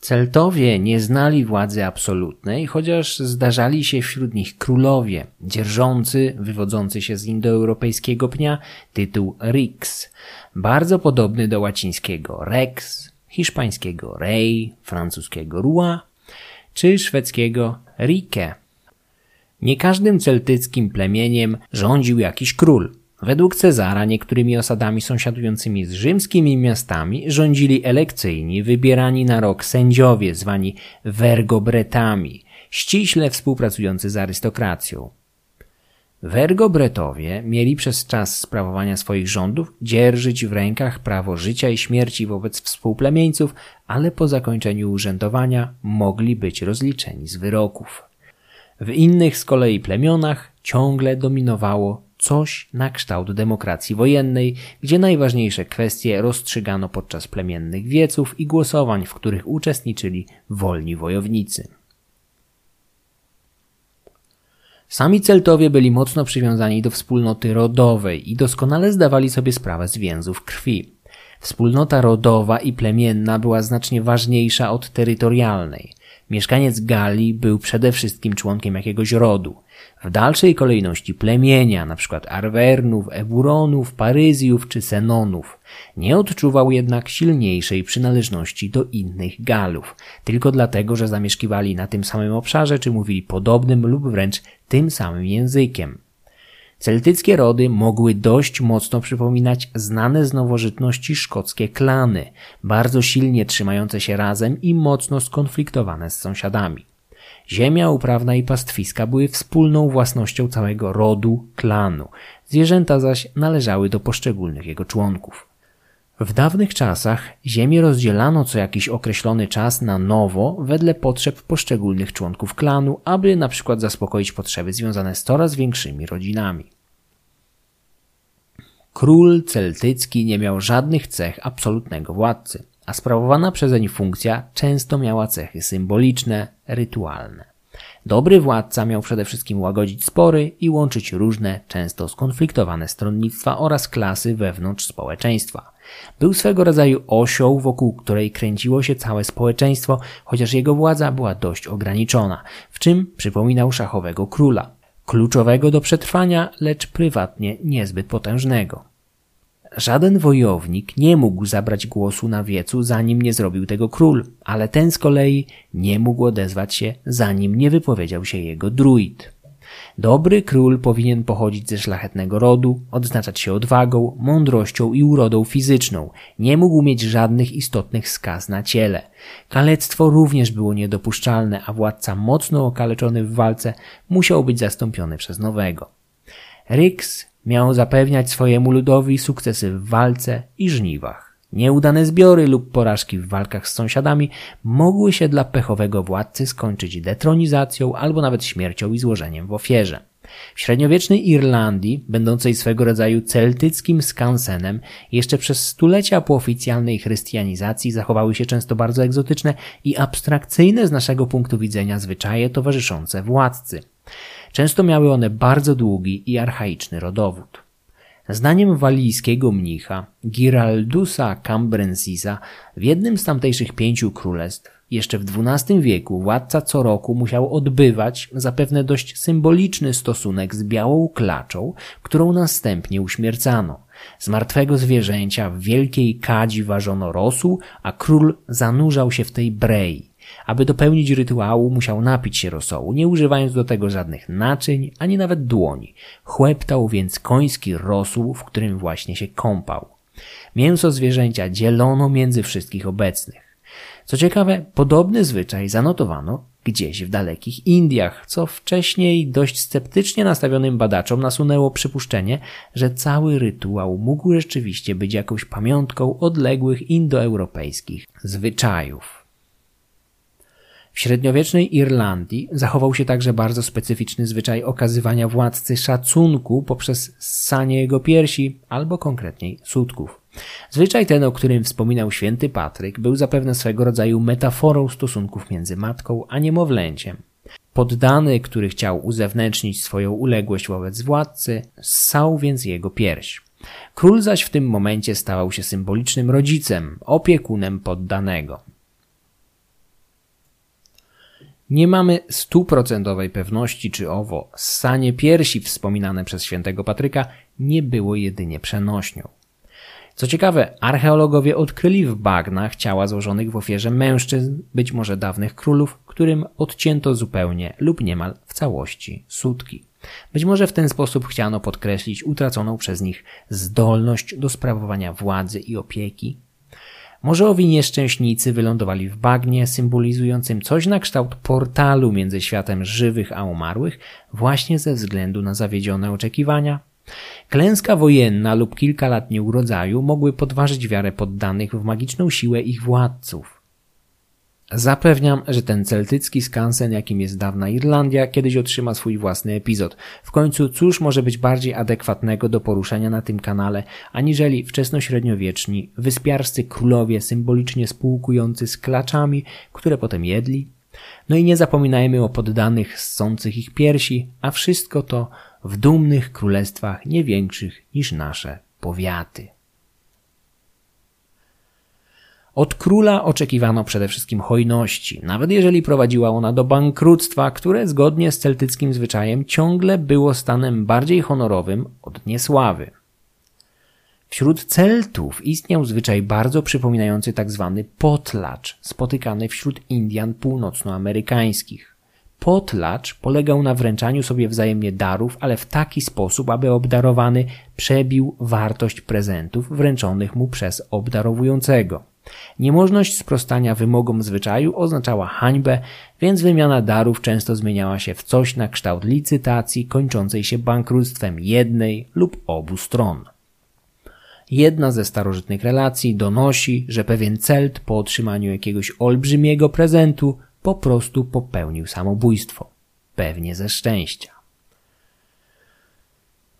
Celtowie nie znali władzy absolutnej, chociaż zdarzali się wśród nich królowie, dzierżący, wywodzący się z indoeuropejskiego pnia, tytuł Rix, bardzo podobny do łacińskiego rex, hiszpańskiego rey, francuskiego roi, czy szwedzkiego rike. Nie każdym celtyckim plemieniem rządził jakiś król – Według Cezara niektórymi osadami sąsiadującymi z rzymskimi miastami rządzili elekcyjni, wybierani na rok sędziowie zwani vergobretami, ściśle współpracujący z arystokracją. Vergobretowie mieli przez czas sprawowania swoich rządów dzierżyć w rękach prawo życia i śmierci wobec współplemieńców, ale po zakończeniu urzędowania mogli być rozliczeni z wyroków. W innych z kolei plemionach ciągle dominowało coś na kształt demokracji wojennej, gdzie najważniejsze kwestie rozstrzygano podczas plemiennych wieców i głosowań, w których uczestniczyli wolni wojownicy. Sami Celtowie byli mocno przywiązani do wspólnoty rodowej i doskonale zdawali sobie sprawę z więzów krwi. Wspólnota rodowa i plemienna była znacznie ważniejsza od terytorialnej. Mieszkaniec Galii był przede wszystkim członkiem jakiegoś rodu. W dalszej kolejności plemienia, np. Arwernów, Eburonów, Paryzjów czy Senonów. Nie odczuwał jednak silniejszej przynależności do innych Galów, tylko dlatego, że zamieszkiwali na tym samym obszarze czy mówili podobnym lub wręcz tym samym językiem. Celtyckie rody mogły dość mocno przypominać znane z nowożytności szkockie klany, bardzo silnie trzymające się razem i mocno skonfliktowane z sąsiadami. Ziemia uprawna i pastwiska były wspólną własnością całego rodu, klanu, zwierzęta zaś należały do poszczególnych jego członków. W dawnych czasach ziemię rozdzielano co jakiś określony czas na nowo wedle potrzeb poszczególnych członków klanu, aby na przykład zaspokoić potrzeby związane z coraz większymi rodzinami. Król celtycki nie miał żadnych cech absolutnego władcy, a sprawowana przezeń funkcja często miała cechy symboliczne, rytualne. Dobry władca miał przede wszystkim łagodzić spory i łączyć różne, często skonfliktowane stronnictwa oraz klasy wewnątrz społeczeństwa. Był swego rodzaju osią, wokół której kręciło się całe społeczeństwo, chociaż jego władza była dość ograniczona, w czym przypominał szachowego króla. Kluczowego do przetrwania, lecz prywatnie niezbyt potężnego. Żaden wojownik nie mógł zabrać głosu na wiecu, zanim nie zrobił tego król, ale ten z kolei nie mógł odezwać się, zanim nie wypowiedział się jego druid. Dobry król powinien pochodzić ze szlachetnego rodu, odznaczać się odwagą, mądrością i urodą fizyczną. Nie mógł mieć żadnych istotnych skaz na ciele. Kalectwo również było niedopuszczalne, a władca mocno okaleczony w walce musiał być zastąpiony przez nowego. Ryks miał zapewniać swojemu ludowi sukcesy w walce i żniwach. Nieudane zbiory lub porażki w walkach z sąsiadami mogły się dla pechowego władcy skończyć detronizacją albo nawet śmiercią i złożeniem w ofierze. W średniowiecznej Irlandii, będącej swego rodzaju celtyckim skansenem, jeszcze przez stulecia po oficjalnej chrystianizacji zachowały się często bardzo egzotyczne i abstrakcyjne z naszego punktu widzenia zwyczaje towarzyszące władcy. Często miały one bardzo długi i archaiczny rodowód. Zdaniem walijskiego mnicha Giraldusa Cambrensisa w jednym z tamtejszych pięciu królestw jeszcze w XII wieku władca co roku musiał odbywać zapewne dość symboliczny stosunek z białą klaczą, którą następnie uśmiercano. Z martwego zwierzęcia w wielkiej kadzi ważono rosół, a król zanurzał się w tej brei. Aby dopełnić rytuału, musiał napić się rosołu, nie używając do tego żadnych naczyń, ani nawet dłoni. Chłeptał więc koński rosół, w którym właśnie się kąpał. Mięso zwierzęcia dzielono między wszystkich obecnych. Co ciekawe, podobny zwyczaj zanotowano gdzieś w dalekich Indiach, co wcześniej dość sceptycznie nastawionym badaczom nasunęło przypuszczenie, że cały rytuał mógł rzeczywiście być jakąś pamiątką odległych indoeuropejskich zwyczajów. W średniowiecznej Irlandii zachował się także bardzo specyficzny zwyczaj okazywania władcy szacunku poprzez ssanie jego piersi albo konkretniej sutków. Zwyczaj ten, o którym wspominał święty Patryk, był zapewne swego rodzaju metaforą stosunków między matką a niemowlęciem. Poddany, który chciał uzewnętrznić swoją uległość wobec władcy, ssał więc jego pierś. Król zaś w tym momencie stawał się symbolicznym rodzicem, opiekunem poddanego. Nie mamy stuprocentowej pewności, czy owo ssanie piersi wspominane przez świętego Patryka nie było jedynie przenośnią. Co ciekawe, archeologowie odkryli w bagnach ciała złożonych w ofierze mężczyzn, być może dawnych królów, którym odcięto zupełnie lub niemal w całości sutki. Być może w ten sposób chciano podkreślić utraconą przez nich zdolność do sprawowania władzy i opieki może owi nieszczęśnicy wylądowali w bagnie symbolizującym coś na kształt portalu między światem żywych a umarłych, właśnie ze względu na zawiedzione oczekiwania? Klęska wojenna lub kilka lat nieurodzaju mogły podważyć wiarę poddanych w magiczną siłę ich władców. Zapewniam, że ten celtycki skansen, jakim jest dawna Irlandia, kiedyś otrzyma swój własny epizod. W końcu, cóż może być bardziej adekwatnego do poruszenia na tym kanale, aniżeli wczesnośredniowieczni, wyspiarscy królowie symbolicznie spółkujący z klaczami, które potem jedli? No i nie zapominajmy o poddanych ssących ich piersi, a wszystko to w dumnych królestwach nie większych niż nasze powiaty. Od króla oczekiwano przede wszystkim hojności, nawet jeżeli prowadziła ona do bankructwa, które zgodnie z celtyckim zwyczajem ciągle było stanem bardziej honorowym od niesławy. Wśród Celtów istniał zwyczaj bardzo przypominający tzw. Tak potlacz, spotykany wśród Indian północnoamerykańskich. Potlacz polegał na wręczaniu sobie wzajemnie darów, ale w taki sposób, aby obdarowany przebił wartość prezentów wręczonych mu przez obdarowującego. Niemożność sprostania wymogom zwyczaju oznaczała hańbę, więc wymiana darów często zmieniała się w coś na kształt licytacji kończącej się bankructwem jednej lub obu stron. Jedna ze starożytnych relacji donosi, że pewien Celt po otrzymaniu jakiegoś olbrzymiego prezentu po prostu popełnił samobójstwo. Pewnie ze szczęścia.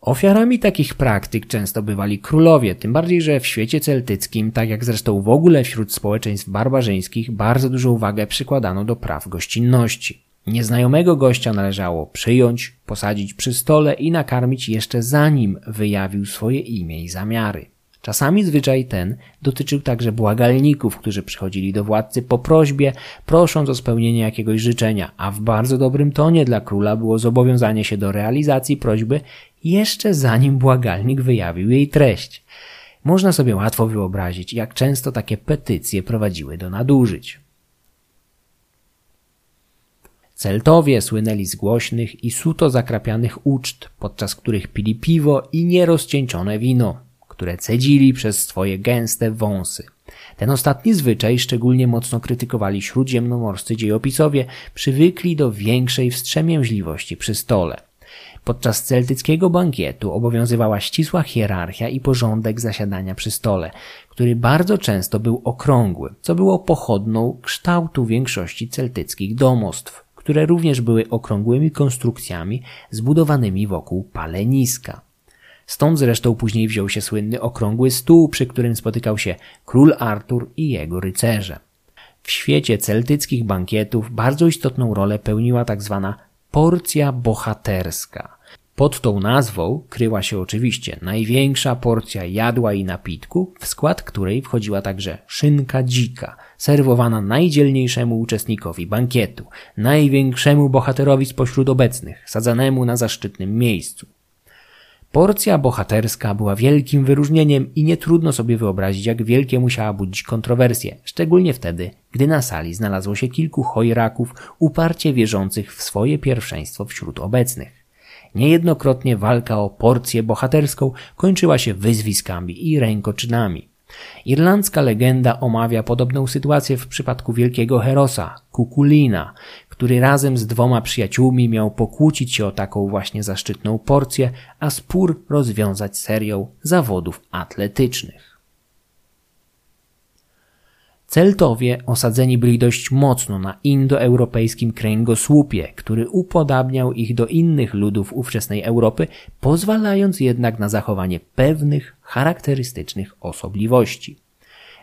Ofiarami takich praktyk często bywali królowie, tym bardziej, że w świecie celtyckim, tak jak zresztą w ogóle wśród społeczeństw barbarzyńskich, bardzo dużą uwagę przykładano do praw gościnności. Nieznajomego gościa należało przyjąć, posadzić przy stole i nakarmić jeszcze zanim wyjawił swoje imię i zamiary. Czasami zwyczaj ten dotyczył także błagalników, którzy przychodzili do władcy po prośbie, prosząc o spełnienie jakiegoś życzenia, a w bardzo dobrym tonie dla króla było zobowiązanie się do realizacji prośby jeszcze zanim błagalnik wyjawił jej treść. Można sobie łatwo wyobrazić, jak często takie petycje prowadziły do nadużyć. Celtowie słynęli z głośnych i suto zakrapianych uczt, podczas których pili piwo i nierozcieńczone wino które cedzili przez swoje gęste wąsy. Ten ostatni zwyczaj szczególnie mocno krytykowali śródziemnomorscy dziejopisowie, przywykli do większej wstrzemięźliwości przy stole. Podczas celtyckiego bankietu obowiązywała ścisła hierarchia i porządek zasiadania przy stole, który bardzo często był okrągły, co było pochodną kształtu większości celtyckich domostw, które również były okrągłymi konstrukcjami zbudowanymi wokół paleniska. Stąd zresztą później wziął się słynny okrągły stół, przy którym spotykał się król Artur i jego rycerze. W świecie celtyckich bankietów bardzo istotną rolę pełniła tak zwana porcja bohaterska. Pod tą nazwą kryła się oczywiście największa porcja jadła i napitku, w skład której wchodziła także szynka dzika, serwowana najdzielniejszemu uczestnikowi bankietu, największemu bohaterowi spośród obecnych, sadzanemu na zaszczytnym miejscu. Porcja bohaterska była wielkim wyróżnieniem i nie trudno sobie wyobrazić, jak wielkie musiała budzić kontrowersje, szczególnie wtedy, gdy na sali znalazło się kilku chojraków uparcie wierzących w swoje pierwszeństwo wśród obecnych. Niejednokrotnie walka o porcję bohaterską kończyła się wyzwiskami i rękoczynami. Irlandzka legenda omawia podobną sytuację w przypadku wielkiego herosa, Kukulina, który razem z dwoma przyjaciółmi miał pokłócić się o taką właśnie zaszczytną porcję, a spór rozwiązać serią zawodów atletycznych. Celtowie osadzeni byli dość mocno na indoeuropejskim kręgosłupie, który upodabniał ich do innych ludów ówczesnej Europy, pozwalając jednak na zachowanie pewnych charakterystycznych osobliwości.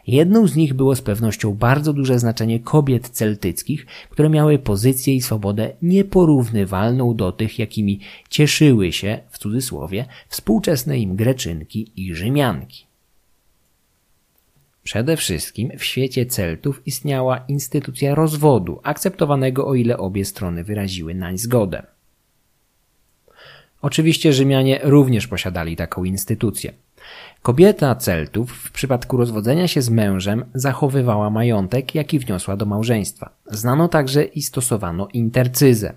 Jedną z nich było z pewnością bardzo duże znaczenie kobiet celtyckich, które miały pozycję i swobodę nieporównywalną do tych, jakimi cieszyły się, w cudzysłowie, współczesne im Greczynki i Rzymianki. Przede wszystkim w świecie Celtów istniała instytucja rozwodu, akceptowanego o ile obie strony wyraziły nań zgodę. Oczywiście Rzymianie również posiadali taką instytucję. Kobieta Celtów w przypadku rozwodzenia się z mężem zachowywała majątek, jaki wniosła do małżeństwa. Znano także i stosowano intercyzę.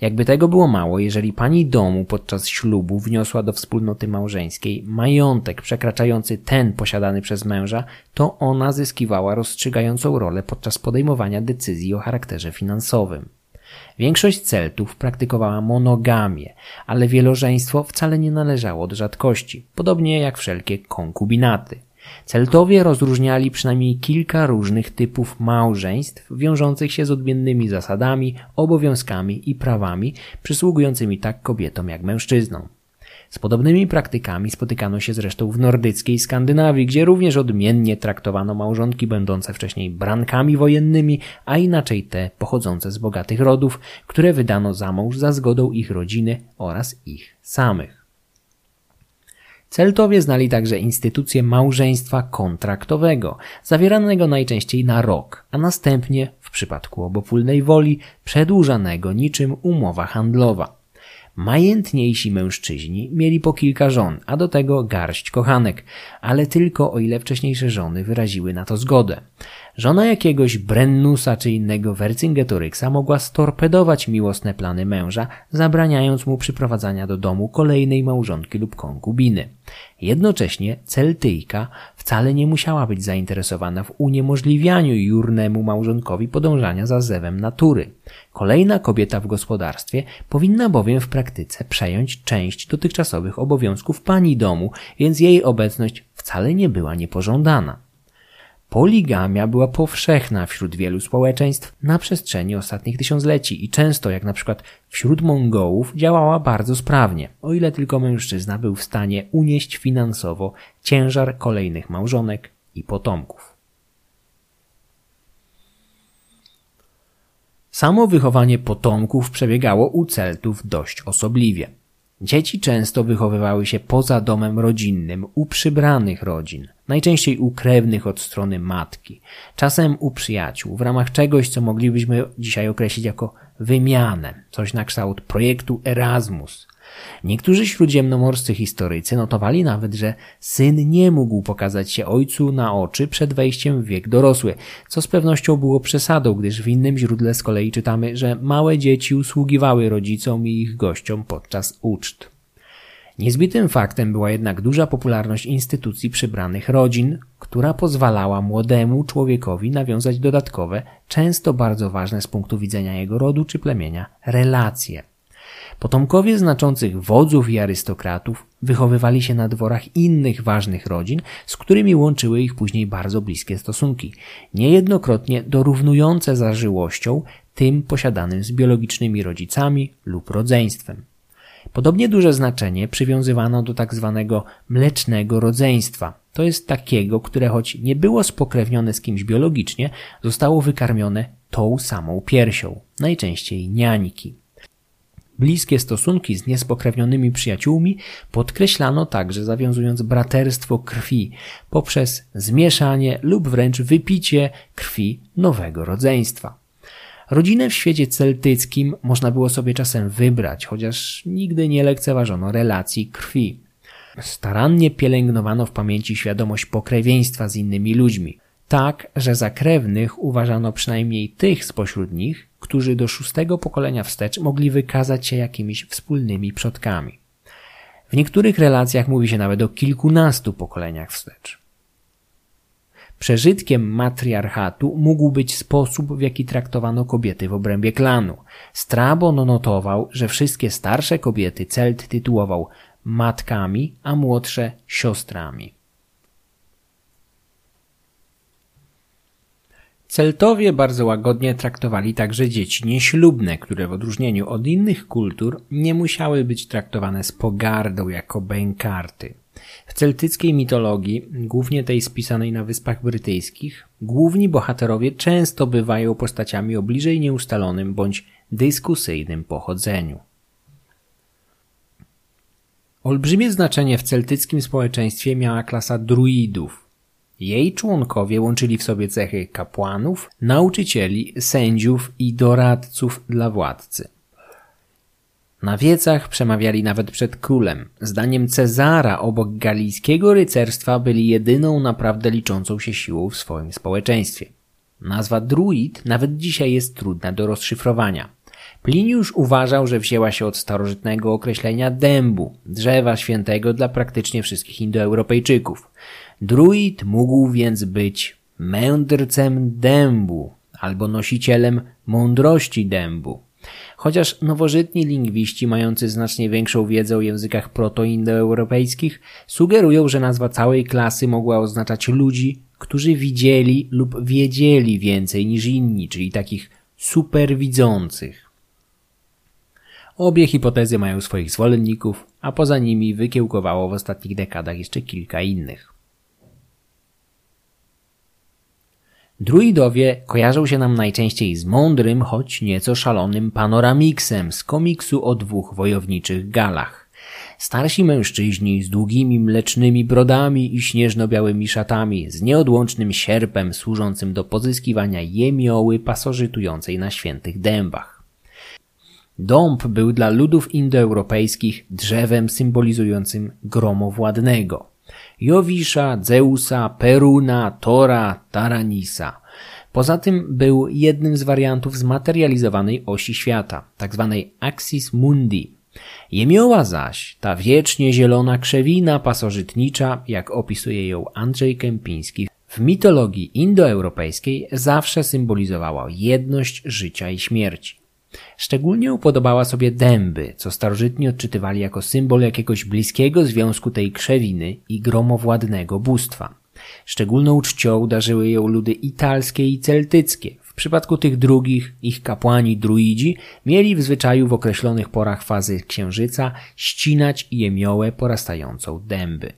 Jakby tego było mało, jeżeli pani domu podczas ślubu wniosła do wspólnoty małżeńskiej majątek przekraczający ten posiadany przez męża, to ona zyskiwała rozstrzygającą rolę podczas podejmowania decyzji o charakterze finansowym. Większość Celtów praktykowała monogamię, ale wielożeństwo wcale nie należało do rzadkości, podobnie jak wszelkie konkubinaty. Celtowie rozróżniali przynajmniej kilka różnych typów małżeństw wiążących się z odmiennymi zasadami, obowiązkami i prawami przysługującymi tak kobietom jak mężczyznom. Z podobnymi praktykami spotykano się zresztą w nordyckiej Skandynawii, gdzie również odmiennie traktowano małżonki będące wcześniej brankami wojennymi, a inaczej te pochodzące z bogatych rodów, które wydano za mąż za zgodą ich rodziny oraz ich samych. Celtowie znali także instytucję małżeństwa kontraktowego, zawieranego najczęściej na rok, a następnie, w przypadku obopólnej woli, przedłużanego niczym umowa handlowa. Majętniejsi mężczyźni mieli po kilka żon, a do tego garść kochanek, ale tylko o ile wcześniejsze żony wyraziły na to zgodę. Żona jakiegoś Brennusa czy innego Vercingetoryksa mogła storpedować miłosne plany męża, zabraniając mu przyprowadzania do domu kolejnej małżonki lub konkubiny. Jednocześnie Celtyjka wcale nie musiała być zainteresowana w uniemożliwianiu jurnemu małżonkowi podążania za zewem natury. Kolejna kobieta w gospodarstwie powinna bowiem w praktyce przejąć część dotychczasowych obowiązków pani domu, więc jej obecność wcale nie była niepożądana. Poligamia była powszechna wśród wielu społeczeństw na przestrzeni ostatnich tysiącleci i często, jak na przykład wśród Mongołów, działała bardzo sprawnie, o ile tylko mężczyzna był w stanie unieść finansowo ciężar kolejnych małżonek i potomków. Samo wychowanie potomków przebiegało u Celtów dość osobliwie. Dzieci często wychowywały się poza domem rodzinnym, u przybranych rodzin, najczęściej u krewnych od strony matki, czasem u przyjaciół, w ramach czegoś, co moglibyśmy dzisiaj określić jako wymianę, coś na kształt projektu Erasmus, Niektórzy śródziemnomorscy historycy notowali nawet, że syn nie mógł pokazać się ojcu na oczy przed wejściem w wiek dorosły, co z pewnością było przesadą, gdyż w innym źródle z kolei czytamy, że małe dzieci usługiwały rodzicom i ich gościom podczas uczt. Niezbitym faktem była jednak duża popularność instytucji przybranych rodzin, która pozwalała młodemu człowiekowi nawiązać dodatkowe, często bardzo ważne z punktu widzenia jego rodu czy plemienia, relacje. Potomkowie znaczących wodzów i arystokratów wychowywali się na dworach innych ważnych rodzin, z którymi łączyły ich później bardzo bliskie stosunki, niejednokrotnie dorównujące zażyłością tym posiadanym z biologicznymi rodzicami lub rodzeństwem. Podobnie duże znaczenie przywiązywano do tak zwanego mlecznego rodzeństwa. To jest takiego, które choć nie było spokrewnione z kimś biologicznie, zostało wykarmione tą samą piersią, najczęściej niańki. Bliskie stosunki z niespokrewnionymi przyjaciółmi podkreślano także zawiązując braterstwo krwi poprzez zmieszanie lub wręcz wypicie krwi nowego rodzeństwa. Rodzinę w świecie celtyckim można było sobie czasem wybrać, chociaż nigdy nie lekceważono relacji krwi. Starannie pielęgnowano w pamięci świadomość pokrewieństwa z innymi ludźmi, tak, że za krewnych uważano przynajmniej tych spośród nich, którzy do szóstego pokolenia wstecz mogli wykazać się jakimiś wspólnymi przodkami. W niektórych relacjach mówi się nawet o kilkunastu pokoleniach wstecz. Przeżytkiem matriarchatu mógł być sposób, w jaki traktowano kobiety w obrębie klanu. Strabon notował, że wszystkie starsze kobiety Celt tytułował matkami, a młodsze siostrami. Celtowie bardzo łagodnie traktowali także dzieci nieślubne, które w odróżnieniu od innych kultur nie musiały być traktowane z pogardą jako bękarty. W celtyckiej mitologii, głównie tej spisanej na Wyspach Brytyjskich, główni bohaterowie często bywają postaciami o bliżej nieustalonym bądź dyskusyjnym pochodzeniu. Olbrzymie znaczenie w celtyckim społeczeństwie miała klasa druidów, jej członkowie łączyli w sobie cechy kapłanów, nauczycieli, sędziów i doradców dla władcy. Na wiecach przemawiali nawet przed królem. Zdaniem Cezara obok galijskiego rycerstwa byli jedyną naprawdę liczącą się siłą w swoim społeczeństwie. Nazwa druid nawet dzisiaj jest trudna do rozszyfrowania. Pliniusz uważał, że wzięła się od starożytnego określenia dębu, drzewa świętego dla praktycznie wszystkich Indoeuropejczyków. Druid mógł więc być mędrcem dębu albo nosicielem mądrości dębu. Chociaż nowożytni lingwiści mający znacznie większą wiedzę o językach protoindoeuropejskich sugerują, że nazwa całej klasy mogła oznaczać ludzi, którzy widzieli lub wiedzieli więcej niż inni, czyli takich superwidzących. Obie hipotezy mają swoich zwolenników, a poza nimi wykiełkowało w ostatnich dekadach jeszcze kilka innych. Druidowie kojarzą się nam najczęściej z mądrym, choć nieco szalonym panoramiksem z komiksu o dwóch wojowniczych galach. Starsi mężczyźni z długimi mlecznymi brodami i śnieżno-białymi szatami, z nieodłącznym sierpem służącym do pozyskiwania jemioły pasożytującej na świętych dębach. Dąb był dla ludów indoeuropejskich drzewem symbolizującym gromowładnego. Jowisza, Zeusa, Peruna, Tora, Taranisa. Poza tym był jednym z wariantów zmaterializowanej osi świata, tzw. Tak axis mundi. Jemioła zaś, ta wiecznie zielona krzewina pasożytnicza, jak opisuje ją Andrzej Kępiński, w mitologii indoeuropejskiej zawsze symbolizowała jedność życia i śmierci. Szczególnie upodobała sobie dęby, co starożytni odczytywali jako symbol jakiegoś bliskiego związku tej krzewiny i gromowładnego bóstwa. Szczególną czcią darzyły ją ludy italskie i celtyckie. W przypadku tych drugich, ich kapłani druidzi mieli w zwyczaju w określonych porach fazy księżyca ścinać jemiołę porastającą dęby.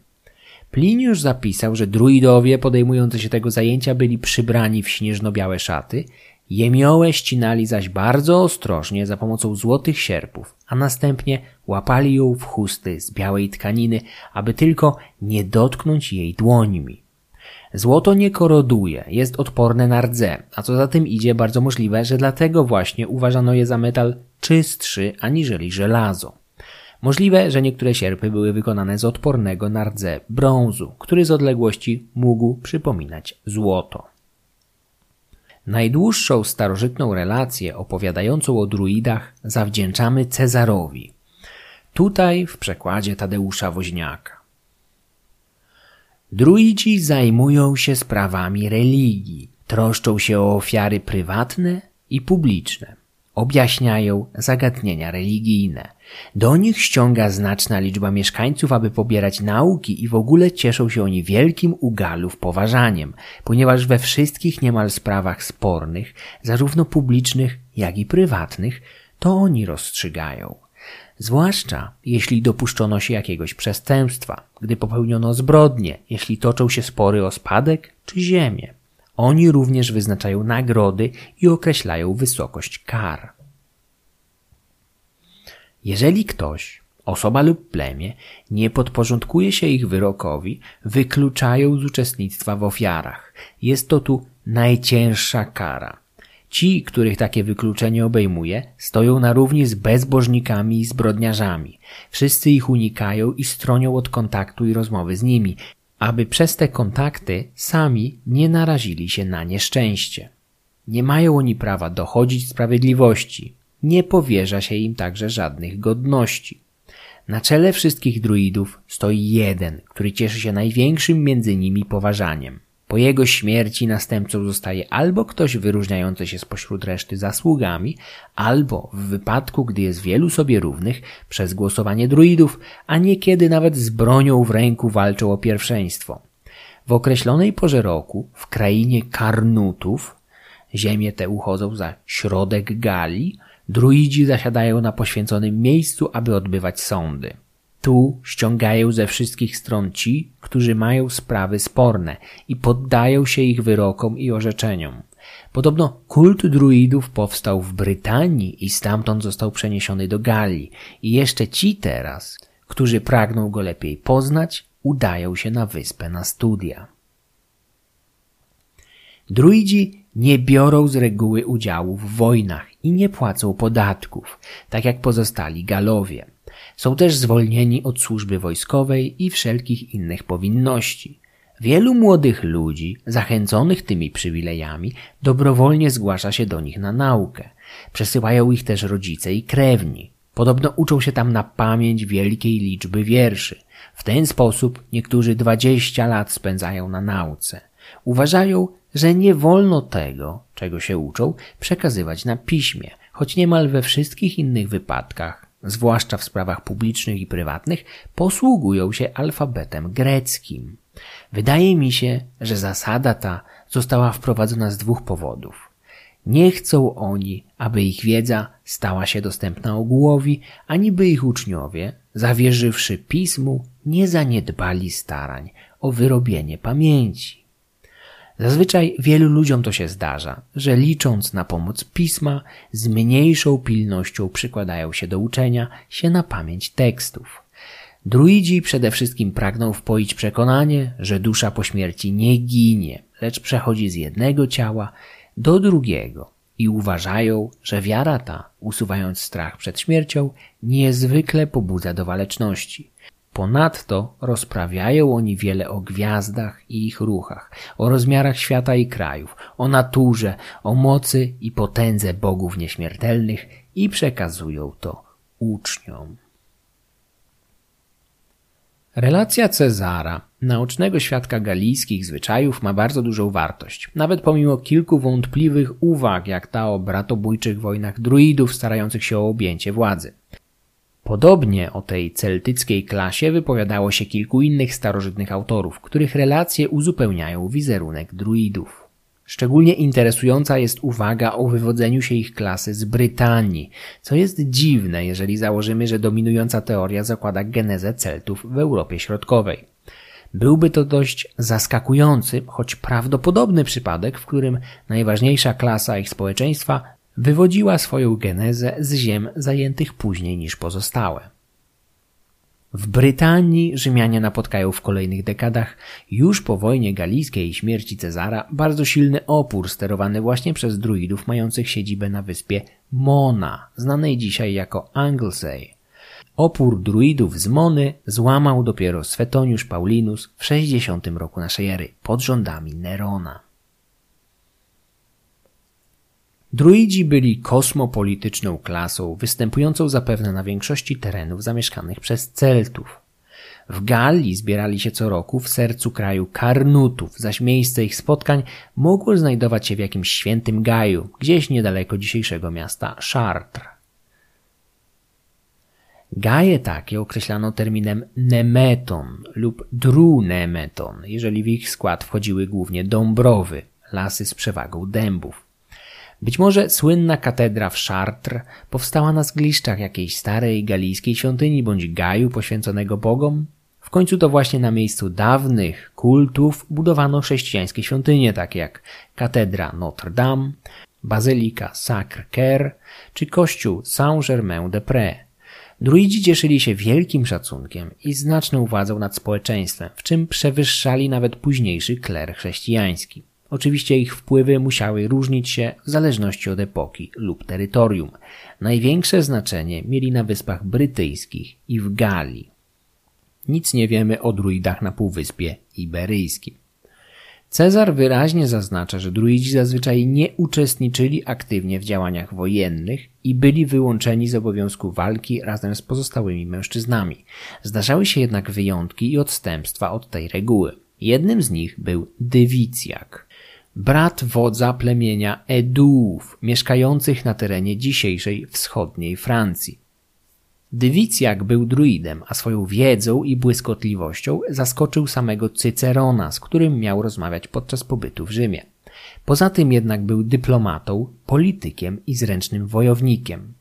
Pliniusz zapisał, że druidowie podejmujący się tego zajęcia byli przybrani w śnieżno-białe szaty, jemiołę ścinali zaś bardzo ostrożnie za pomocą złotych sierpów, a następnie łapali ją w chusty z białej tkaniny, aby tylko nie dotknąć jej dłońmi. Złoto nie koroduje, jest odporne na rdze, a co za tym idzie bardzo możliwe, że dlatego właśnie uważano je za metal czystszy aniżeli żelazo. Możliwe, że niektóre sierpy były wykonane z odpornego na rdze brązu, który z odległości mógł przypominać złoto. Najdłuższą starożytną relację opowiadającą o druidach zawdzięczamy Cezarowi. Tutaj w przekładzie Tadeusza Woźniaka. Druidzi zajmują się sprawami religii, troszczą się o ofiary prywatne i publiczne, objaśniają zagadnienia religijne. Do nich ściąga znaczna liczba mieszkańców, aby pobierać nauki i w ogóle cieszą się oni wielkim u Galów poważaniem, ponieważ we wszystkich niemal sprawach spornych, zarówno publicznych, jak i prywatnych, to oni rozstrzygają zwłaszcza jeśli dopuszczono się jakiegoś przestępstwa, gdy popełniono zbrodnie, jeśli toczą się spory o spadek czy ziemię. Oni również wyznaczają nagrody i określają wysokość kar. Jeżeli ktoś, osoba lub plemię, nie podporządkuje się ich wyrokowi, wykluczają z uczestnictwa w ofiarach. Jest to tu najcięższa kara – Ci, których takie wykluczenie obejmuje, stoją na równi z bezbożnikami i zbrodniarzami. Wszyscy ich unikają i stronią od kontaktu i rozmowy z nimi, aby przez te kontakty sami nie narazili się na nieszczęście. Nie mają oni prawa dochodzić sprawiedliwości, nie powierza się im także żadnych godności. Na czele wszystkich druidów stoi jeden, który cieszy się największym między nimi poważaniem. Po jego śmierci następcą zostaje albo ktoś wyróżniający się spośród reszty zasługami, albo w wypadku, gdy jest wielu sobie równych, przez głosowanie druidów, a niekiedy nawet z bronią w ręku walczą o pierwszeństwo. W określonej porze roku, w krainie Karnutów, ziemie te uchodzą za środek Galii, druidzi zasiadają na poświęconym miejscu, aby odbywać sądy. Tu ściągają ze wszystkich stron ci, którzy mają sprawy sporne i poddają się ich wyrokom i orzeczeniom. Podobno kult druidów powstał w Brytanii i stamtąd został przeniesiony do Galii i jeszcze ci teraz, którzy pragną go lepiej poznać, udają się na wyspę na studia. Druidzi nie biorą z reguły udziału w wojnach i nie płacą podatków, tak jak pozostali Galowie. Są też zwolnieni od służby wojskowej i wszelkich innych powinności. Wielu młodych ludzi, zachęconych tymi przywilejami, dobrowolnie zgłasza się do nich na naukę. Przesyłają ich też rodzice i krewni. Podobno uczą się tam na pamięć wielkiej liczby wierszy. W ten sposób niektórzy dwadzieścia lat spędzają na nauce. Uważają, że nie wolno tego, czego się uczą, przekazywać na piśmie, choć niemal we wszystkich innych wypadkach zwłaszcza w sprawach publicznych i prywatnych, posługują się alfabetem greckim. Wydaje mi się, że zasada ta została wprowadzona z dwóch powodów. Nie chcą oni, aby ich wiedza stała się dostępna ogółowi, ani by ich uczniowie, zawierzywszy pismu, nie zaniedbali starań o wyrobienie pamięci. Zazwyczaj wielu ludziom to się zdarza, że licząc na pomoc pisma, z mniejszą pilnością przykładają się do uczenia się na pamięć tekstów. Druidzi przede wszystkim pragną wpoić przekonanie, że dusza po śmierci nie ginie, lecz przechodzi z jednego ciała do drugiego i uważają, że wiara ta, usuwając strach przed śmiercią, niezwykle pobudza do waleczności. Ponadto rozprawiają oni wiele o gwiazdach i ich ruchach, o rozmiarach świata i krajów, o naturze, o mocy i potędze bogów nieśmiertelnych i przekazują to uczniom. Relacja Cezara, naocznego świadka galijskich zwyczajów, ma bardzo dużą wartość, nawet pomimo kilku wątpliwych uwag, jak ta o bratobójczych wojnach druidów starających się o objęcie władzy. Podobnie o tej celtyckiej klasie wypowiadało się kilku innych starożytnych autorów, których relacje uzupełniają wizerunek druidów. Szczególnie interesująca jest uwaga o wywodzeniu się ich klasy z Brytanii, co jest dziwne, jeżeli założymy, że dominująca teoria zakłada genezę Celtów w Europie Środkowej. Byłby to dość zaskakujący, choć prawdopodobny przypadek, w którym najważniejsza klasa ich społeczeństwa wywodziła swoją genezę z ziem zajętych później niż pozostałe. W Brytanii Rzymianie napotkają w kolejnych dekadach już po wojnie galijskiej i śmierci Cezara bardzo silny opór sterowany właśnie przez druidów mających siedzibę na wyspie Mona, znanej dzisiaj jako Anglesey. Opór druidów z Mony złamał dopiero Swetoniusz Paulinus w 60 roku naszej ery pod rządami Nerona. Druidzi byli kosmopolityczną klasą, występującą zapewne na większości terenów zamieszkanych przez Celtów. W Galii zbierali się co roku w sercu kraju Karnutów, zaś miejsce ich spotkań mogło znajdować się w jakimś świętym Gaju, gdzieś niedaleko dzisiejszego miasta Chartres. Gaje takie określano terminem nemeton lub drunemeton, jeżeli w ich skład wchodziły głównie dąbrowy, lasy z przewagą dębów. Być może słynna katedra w Chartres powstała na zgliszczach jakiejś starej galijskiej świątyni bądź gaju poświęconego bogom? W końcu to właśnie na miejscu dawnych kultów budowano chrześcijańskie świątynie, takie jak katedra Notre Dame, bazylika Sacre-Cœur czy kościół Saint-Germain-des-Prés. Druidzi cieszyli się wielkim szacunkiem i znaczną władzą nad społeczeństwem, w czym przewyższali nawet późniejszy kler chrześcijański. Oczywiście ich wpływy musiały różnić się w zależności od epoki lub terytorium. Największe znaczenie mieli na Wyspach Brytyjskich i w Galii. Nic nie wiemy o druidach na Półwyspie Iberyjskim. Cezar wyraźnie zaznacza, że druidzi zazwyczaj nie uczestniczyli aktywnie w działaniach wojennych i byli wyłączeni z obowiązku walki razem z pozostałymi mężczyznami. Zdarzały się jednak wyjątki i odstępstwa od tej reguły. Jednym z nich był Dywicjak brat wodza plemienia Eduów, mieszkających na terenie dzisiejszej wschodniej Francji. Dywicjak był druidem, a swoją wiedzą i błyskotliwością zaskoczył samego Cycerona, z którym miał rozmawiać podczas pobytu w Rzymie. Poza tym jednak był dyplomatą, politykiem i zręcznym wojownikiem.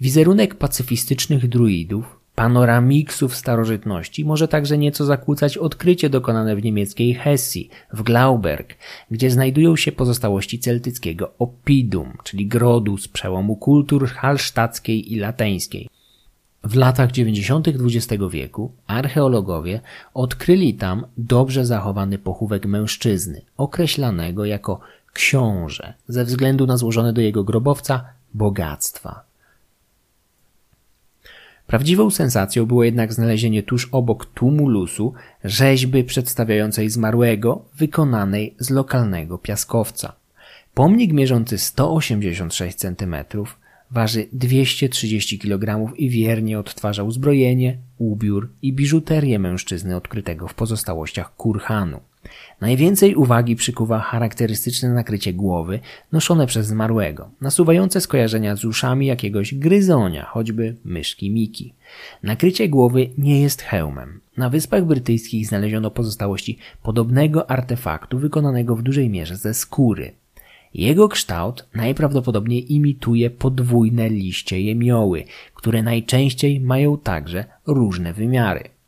Wizerunek pacyfistycznych druidów panoramiksów starożytności może także nieco zakłócać odkrycie dokonane w niemieckiej Hesji, w Glauberg, gdzie znajdują się pozostałości celtyckiego oppidum, czyli grodu z przełomu kultur halsztackiej i lateńskiej. W latach 90. XX wieku archeologowie odkryli tam dobrze zachowany pochówek mężczyzny, określanego jako książę, ze względu na złożone do jego grobowca bogactwa. Prawdziwą sensacją było jednak znalezienie tuż obok tumulusu rzeźby przedstawiającej zmarłego, wykonanej z lokalnego piaskowca. Pomnik mierzący 186 cm waży 230 kg i wiernie odtwarzał uzbrojenie, ubiór i biżuterię mężczyzny odkrytego w pozostałościach kurhanu. Najwięcej uwagi przykuwa charakterystyczne nakrycie głowy noszone przez zmarłego, nasuwające skojarzenia z uszami jakiegoś gryzonia, choćby myszki Miki. Nakrycie głowy nie jest hełmem. Na Wyspach Brytyjskich znaleziono pozostałości podobnego artefaktu wykonanego w dużej mierze ze skóry. Jego kształt najprawdopodobniej imituje podwójne liście jemioły, które najczęściej mają także różne wymiary.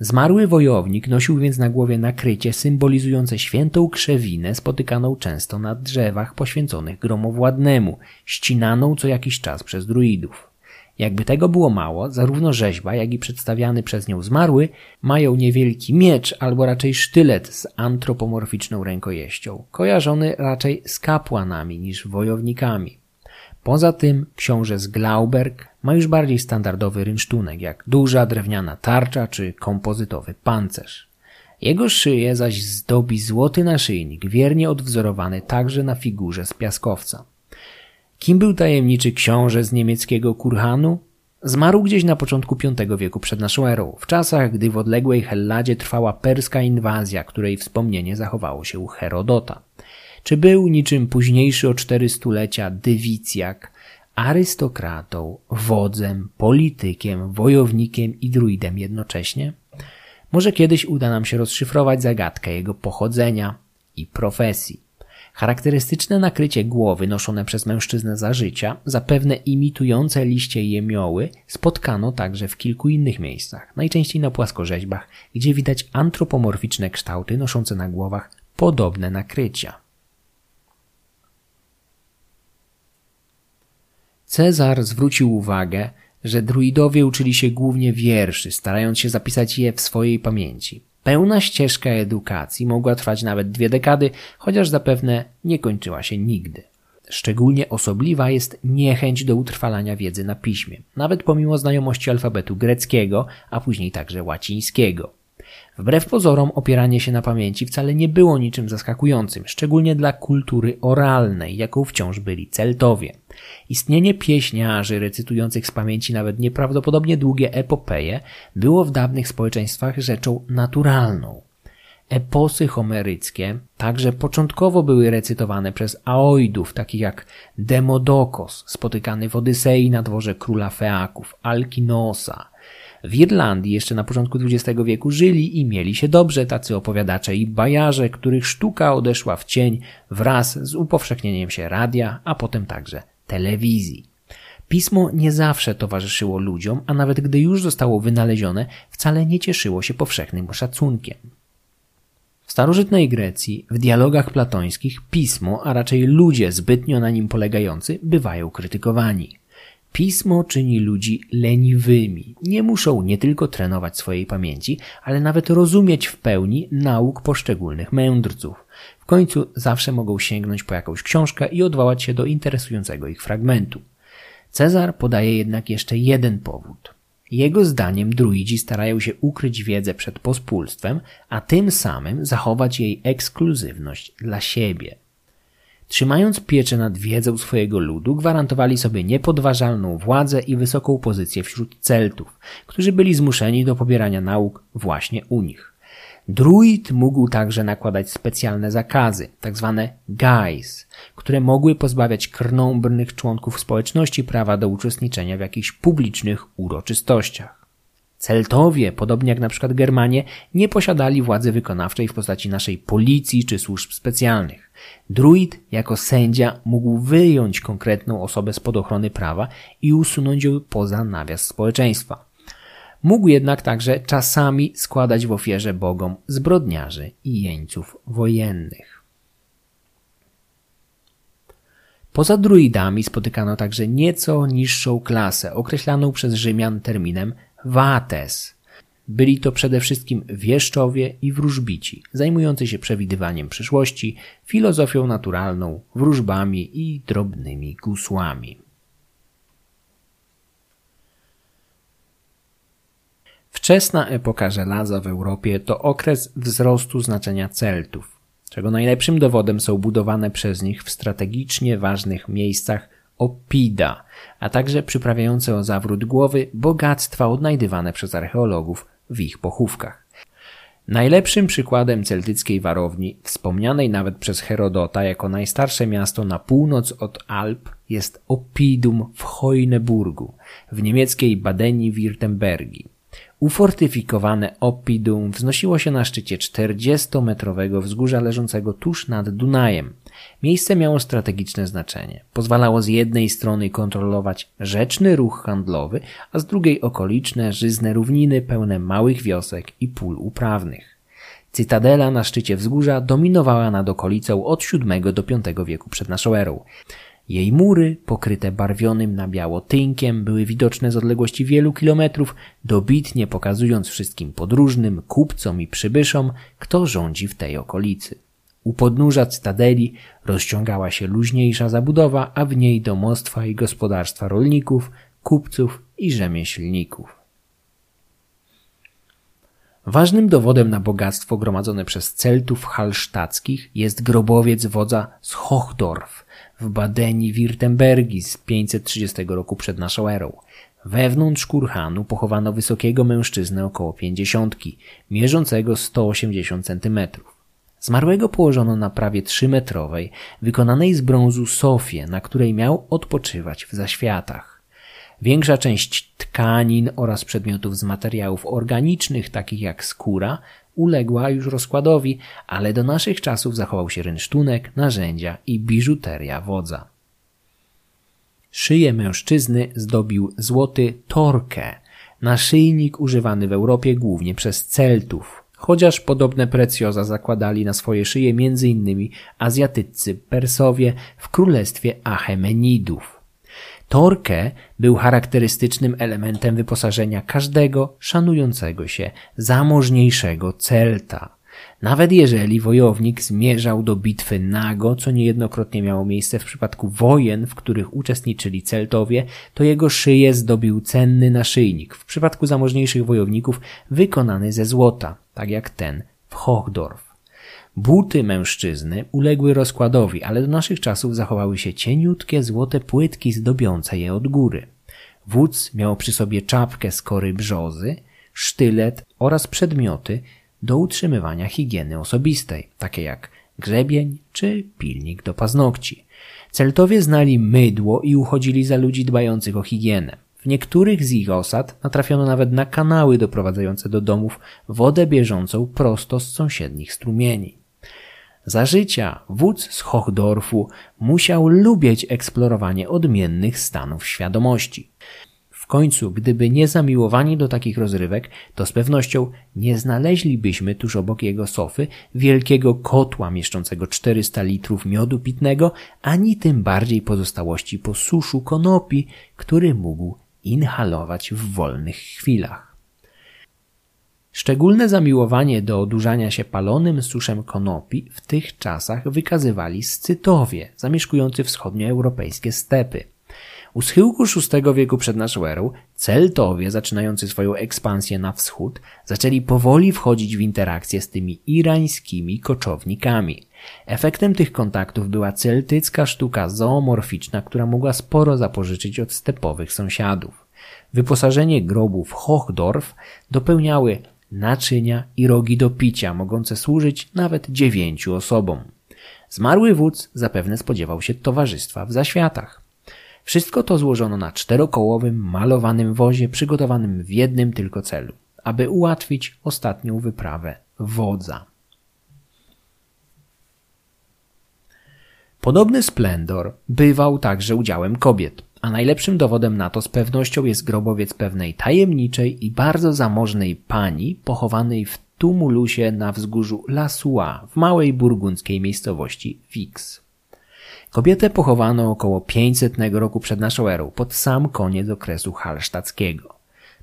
Zmarły wojownik nosił więc na głowie nakrycie symbolizujące świętą krzewinę spotykaną często na drzewach poświęconych gromowładnemu, ścinaną co jakiś czas przez druidów. Jakby tego było mało, zarówno rzeźba, jak i przedstawiany przez nią zmarły mają niewielki miecz albo raczej sztylet z antropomorficzną rękojeścią, kojarzony raczej z kapłanami niż wojownikami. Poza tym książę z Glauberg ma już bardziej standardowy rynsztunek, jak duża drewniana tarcza czy kompozytowy pancerz. Jego szyję zaś zdobi złoty naszyjnik, wiernie odwzorowany także na figurze z piaskowca. Kim był tajemniczy książę z niemieckiego Kurhanu? Zmarł gdzieś na początku V wieku przed naszą erą, w czasach, gdy w odległej Helladzie trwała perska inwazja, której wspomnienie zachowało się u Herodota. Czy był niczym późniejszy o cztery stulecia dywicjak, arystokratą, wodzem, politykiem, wojownikiem i druidem jednocześnie? Może kiedyś uda nam się rozszyfrować zagadkę jego pochodzenia i profesji. Charakterystyczne nakrycie głowy noszone przez mężczyznę za życia, zapewne imitujące liście jemioły, spotkano także w kilku innych miejscach, najczęściej na płaskorzeźbach, gdzie widać antropomorficzne kształty noszące na głowach podobne nakrycia. Cezar zwrócił uwagę, że druidowie uczyli się głównie wierszy, starając się zapisać je w swojej pamięci. Pełna ścieżka edukacji mogła trwać nawet dwie dekady, chociaż zapewne nie kończyła się nigdy. Szczególnie osobliwa jest niechęć do utrwalania wiedzy na piśmie, nawet pomimo znajomości alfabetu greckiego, a później także łacińskiego. Wbrew pozorom opieranie się na pamięci wcale nie było niczym zaskakującym, szczególnie dla kultury oralnej, jaką wciąż byli Celtowie. Istnienie pieśniarzy recytujących z pamięci nawet nieprawdopodobnie długie epopeje było w dawnych społeczeństwach rzeczą naturalną. Eposy homeryckie także początkowo były recytowane przez Aoidów, takich jak Demodokos, spotykany w Odysei na dworze króla Feaków, Alkinosa, w Irlandii jeszcze na początku XX wieku żyli i mieli się dobrze tacy opowiadacze i bajarze, których sztuka odeszła w cień wraz z upowszechnieniem się radia, a potem także telewizji. Pismo nie zawsze towarzyszyło ludziom, a nawet gdy już zostało wynalezione, wcale nie cieszyło się powszechnym szacunkiem. W starożytnej Grecji, w dialogach platońskich, pismo, a raczej ludzie zbytnio na nim polegający, bywają krytykowani. Pismo czyni ludzi leniwymi. Nie muszą nie tylko trenować swojej pamięci, ale nawet rozumieć w pełni nauk poszczególnych mędrców. W końcu zawsze mogą sięgnąć po jakąś książkę i odwołać się do interesującego ich fragmentu. Cezar podaje jednak jeszcze jeden powód. Jego zdaniem druidzi starają się ukryć wiedzę przed pospólstwem, a tym samym zachować jej ekskluzywność dla siebie. Trzymając pieczę nad wiedzą swojego ludu, gwarantowali sobie niepodważalną władzę i wysoką pozycję wśród Celtów, którzy byli zmuszeni do pobierania nauk właśnie u nich. Druid mógł także nakładać specjalne zakazy, tzw. Tak guys, które mogły pozbawiać krnąbrnych członków społeczności prawa do uczestniczenia w jakichś publicznych uroczystościach. Celtowie, podobnie jak na przykład Germanie, nie posiadali władzy wykonawczej w postaci naszej policji czy służb specjalnych. Druid jako sędzia mógł wyjąć konkretną osobę spod ochrony prawa i usunąć ją poza nawias społeczeństwa. Mógł jednak także czasami składać w ofierze bogom zbrodniarzy i jeńców wojennych. Poza druidami spotykano także nieco niższą klasę, określaną przez Rzymian terminem Wates. Byli to przede wszystkim wieszczowie i wróżbici, zajmujący się przewidywaniem przyszłości, filozofią naturalną, wróżbami i drobnymi gusłami. Wczesna epoka żelaza w Europie to okres wzrostu znaczenia Celtów, czego najlepszym dowodem są budowane przez nich w strategicznie ważnych miejscach opida, a także przyprawiające o zawrót głowy bogactwa odnajdywane przez archeologów w ich pochówkach. Najlepszym przykładem celtyckiej warowni, wspomnianej nawet przez Herodota jako najstarsze miasto na północ od Alp, jest Oppidum w Hojneburgu, w niemieckiej Badenii-Wirtembergii. Ufortyfikowane Oppidum wznosiło się na szczycie 40-metrowego wzgórza leżącego tuż nad Dunajem. Miejsce miało strategiczne znaczenie. Pozwalało z jednej strony kontrolować rzeczny ruch handlowy, a z drugiej okoliczne, żyzne równiny pełne małych wiosek i pól uprawnych. Cytadela na szczycie wzgórza dominowała nad okolicą od VII do V wieku przed naszą erą. Jej mury, pokryte barwionym na biało tynkiem, były widoczne z odległości wielu kilometrów, dobitnie pokazując wszystkim podróżnym, kupcom i przybyszom, kto rządzi w tej okolicy. U podnóża cytadeli rozciągała się luźniejsza zabudowa, a w niej domostwa i gospodarstwa rolników, kupców i rzemieślników. Ważnym dowodem na bogactwo gromadzone przez Celtów halsztackich jest grobowiec wodza z Hochdorf w Badeni Wirtembergi z 530 roku przed naszą erą. Wewnątrz kurhanu pochowano wysokiego mężczyznę około pięćdziesiątki, mierzącego 180 centymetrów. Zmarłego położono na prawie trzymetrowej, wykonanej z brązu sofie, na której miał odpoczywać w zaświatach. Większa część tkanin oraz przedmiotów z materiałów organicznych, takich jak skóra, uległa już rozkładowi, ale do naszych czasów zachował się rynsztunek, narzędzia i biżuteria wodza. Szyję mężczyzny zdobił złoty torkę, naszyjnik używany w Europie głównie przez Celtów, chociaż podobne precjoza zakładali na swoje szyje m.in. Azjatyccy Persowie w królestwie Achemenidów. Torkę był charakterystycznym elementem wyposażenia każdego szanującego się, zamożniejszego Celta. Nawet jeżeli wojownik zmierzał do bitwy nago, co niejednokrotnie miało miejsce w przypadku wojen, w których uczestniczyli Celtowie, to jego szyję zdobił cenny naszyjnik, w przypadku zamożniejszych wojowników wykonany ze złota, tak jak ten w Hochdorf. Buty mężczyzny uległy rozkładowi, ale do naszych czasów zachowały się cieniutkie złote płytki zdobiące je od góry. Wódz miał przy sobie czapkę z kory brzozy, sztylet oraz przedmioty do utrzymywania higieny osobistej, takie jak grzebień czy pilnik do paznokci. Celtowie znali mydło i uchodzili za ludzi dbających o higienę. W niektórych z ich osad natrafiono nawet na kanały doprowadzające do domów wodę bieżącą prosto z sąsiednich strumieni. Za życia wódz z Hochdorfu musiał lubić eksplorowanie odmiennych stanów świadomości. W końcu, gdyby nie zamiłowani do takich rozrywek, to z pewnością nie znaleźlibyśmy tuż obok jego sofy wielkiego kotła mieszczącego 400 litrów miodu pitnego, ani tym bardziej pozostałości po suszu konopi, który mógł inhalować w wolnych chwilach. Szczególne zamiłowanie do odurzania się palonym suszem konopi w tych czasach wykazywali Scytowie, zamieszkujący wschodnioeuropejskie stepy. U schyłku VI wieku przed naszą erą Celtowie, zaczynający swoją ekspansję na wschód, zaczęli powoli wchodzić w interakcję z tymi irańskimi koczownikami. Efektem tych kontaktów była celtycka sztuka zoomorficzna, która mogła sporo zapożyczyć od stepowych sąsiadów. Wyposażenie grobów Hochdorf dopełniały naczynia i rogi do picia, mogące służyć nawet dziewięciu osobom. Zmarły wódz zapewne spodziewał się towarzystwa w zaświatach. Wszystko to złożono na czterokołowym, malowanym wozie przygotowanym w jednym tylko celu, aby ułatwić ostatnią wyprawę wodza. Podobny splendor bywał także udziałem kobiet a najlepszym dowodem na to z pewnością jest grobowiec pewnej tajemniczej i bardzo zamożnej pani pochowanej w tumulusie na wzgórzu La Soie w małej burgundzkiej miejscowości Vix. Kobietę pochowano około 500 roku przed naszą erą, pod sam koniec okresu halsztackiego.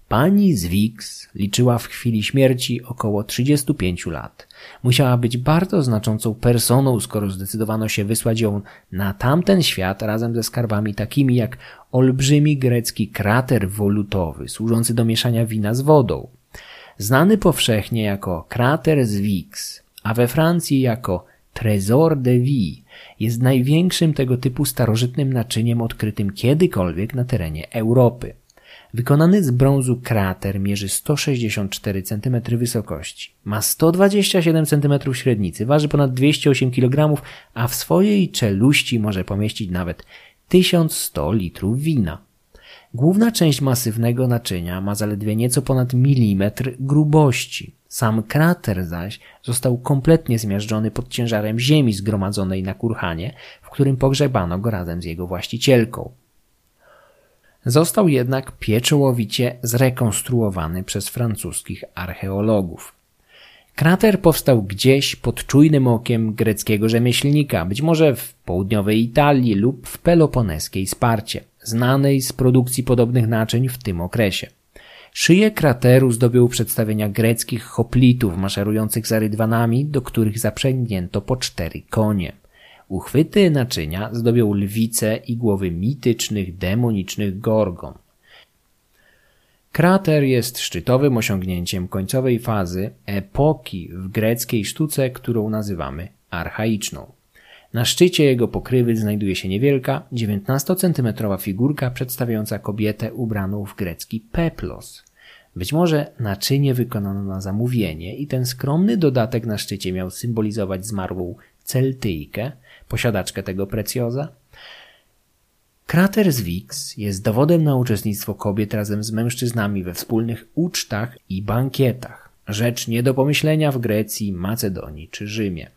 Pani Zwix liczyła w chwili śmierci około 35 lat. Musiała być bardzo znaczącą personą, skoro zdecydowano się wysłać ją na tamten świat razem ze skarbami takimi jak olbrzymi grecki krater wolutowy, służący do mieszania wina z wodą. Znany powszechnie jako krater Zwix, a we Francji jako Trésor de Vie, jest największym tego typu starożytnym naczyniem odkrytym kiedykolwiek na terenie Europy. Wykonany z brązu krater mierzy 164 cm wysokości, ma 127 cm średnicy, waży ponad 208 kg, a w swojej czeluści może pomieścić nawet 1100 litrów wina. Główna część masywnego naczynia ma zaledwie nieco ponad milimetr grubości. Sam krater zaś został kompletnie zmiażdżony pod ciężarem ziemi zgromadzonej na kurhanie, w którym pogrzebano go razem z jego właścicielką. Został jednak pieczołowicie zrekonstruowany przez francuskich archeologów. Krater powstał gdzieś pod czujnym okiem greckiego rzemieślnika, być może w południowej Italii lub w peloponeskiej Sparcie, znanej z produkcji podobnych naczyń w tym okresie. Szyję krateru zdobią przedstawienia greckich hoplitów maszerujących za rydwanami, do których zaprzęgnięto po cztery konie. Uchwyty naczynia zdobią lwice i głowy mitycznych, demonicznych gorgon. Krater jest szczytowym osiągnięciem końcowej fazy epoki w greckiej sztuce, którą nazywamy archaiczną. Na szczycie jego pokrywy znajduje się niewielka, 19-centymetrowa figurka przedstawiająca kobietę ubraną w grecki peplos. Być może naczynie wykonano na zamówienie i ten skromny dodatek na szczycie miał symbolizować zmarłą Celtyjkę, posiadaczkę tego precjoza? Krater Zwix jest dowodem na uczestnictwo kobiet razem z mężczyznami we wspólnych ucztach i bankietach. Rzecz nie do pomyślenia w Grecji, Macedonii czy Rzymie.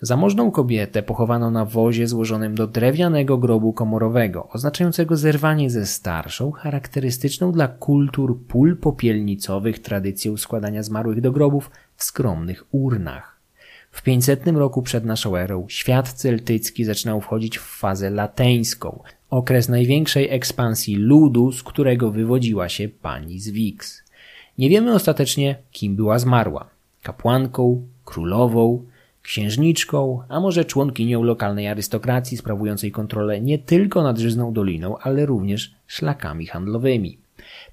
Zamożną kobietę pochowano na wozie złożonym do drewnianego grobu komorowego, oznaczającego zerwanie ze starszą, charakterystyczną dla kultur pól popielnicowych tradycją składania zmarłych do grobów w skromnych urnach. W 500 roku przed naszą erą świat celtycki zaczynał wchodzić w fazę lateńską, okres największej ekspansji ludu, z którego wywodziła się pani z Wix. Nie wiemy ostatecznie, kim była zmarła. Kapłanką, królową, księżniczką, a może członkinią lokalnej arystokracji sprawującej kontrolę nie tylko nad Żyzną Doliną, ale również szlakami handlowymi.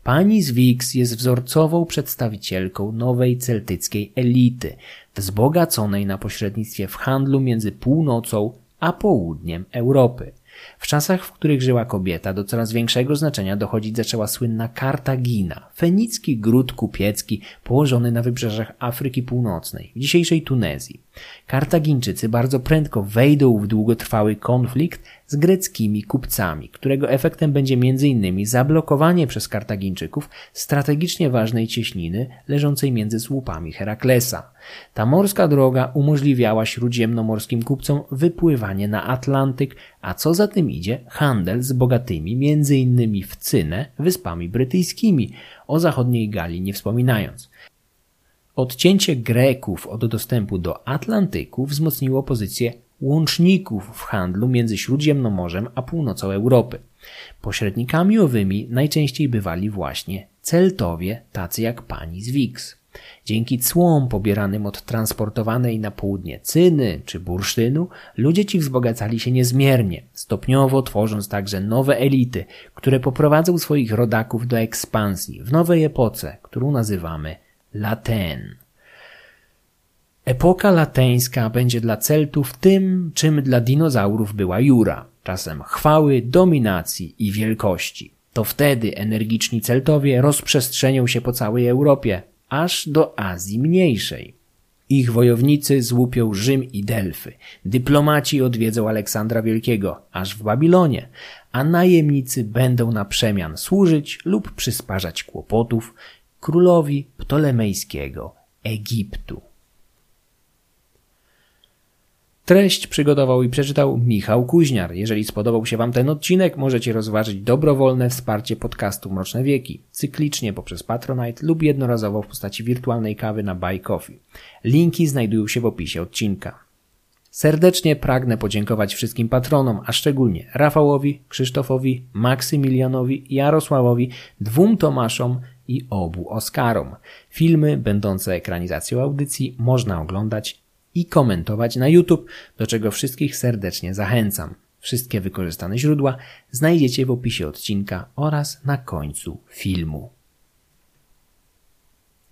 Pani z Wix jest wzorcową przedstawicielką nowej celtyckiej elity, wzbogaconej na pośrednictwie w handlu między północą a południem Europy. W czasach, w których żyła kobieta, do coraz większego znaczenia dochodzić zaczęła słynna Kartagina, fenicki gród kupiecki położony na wybrzeżach Afryki Północnej, dzisiejszej Tunezji. Kartagińczycy bardzo prędko wejdą w długotrwały konflikt z greckimi kupcami, którego efektem będzie m.in. zablokowanie przez Kartagińczyków strategicznie ważnej cieśniny leżącej między słupami Heraklesa. Ta morska droga umożliwiała śródziemnomorskim kupcom wypływanie na Atlantyk, a co za tym idzie handel z bogatymi m.in. w Cynę, wyspami brytyjskimi, o zachodniej Galii nie wspominając. Odcięcie Greków od dostępu do Atlantyku wzmocniło pozycję łączników w handlu między Śródziemnomorzem a północą Europy. Pośrednikami owymi najczęściej bywali właśnie Celtowie, tacy jak pani z Wix. Dzięki cłom pobieranym od transportowanej na południe cyny czy bursztynu, ludzie ci wzbogacali się niezmiernie, stopniowo tworząc także nowe elity, które poprowadzą swoich rodaków do ekspansji w nowej epoce, którą nazywamy Laten. Epoka lateńska będzie dla Celtów tym, czym dla dinozaurów była Jura, czasem chwały, dominacji i wielkości. To wtedy energiczni Celtowie rozprzestrzenią się po całej Europie, aż do Azji Mniejszej. Ich wojownicy złupią Rzym i Delfy, dyplomaci odwiedzą Aleksandra Wielkiego, aż w Babilonie, a najemnicy będą na przemian służyć lub przysparzać kłopotów królowi Ptolemejskiego Egiptu. Treść przygotował i przeczytał Michał Kuźniar. Jeżeli spodobał się Wam ten odcinek, możecie rozważyć dobrowolne wsparcie podcastu Mroczne Wieki, cyklicznie poprzez Patronite lub jednorazowo w postaci wirtualnej kawy na Buy Coffee. Linki znajdują się w opisie odcinka. Serdecznie pragnę podziękować wszystkim patronom, a szczególnie Rafałowi, Krzysztofowi, Maksymilianowi, Jarosławowi, dwóm Tomaszom i obu Oskarom. Filmy będące ekranizacją audycji można oglądać i komentować na YouTube, do czego wszystkich serdecznie zachęcam. Wszystkie wykorzystane źródła znajdziecie w opisie odcinka oraz na końcu filmu.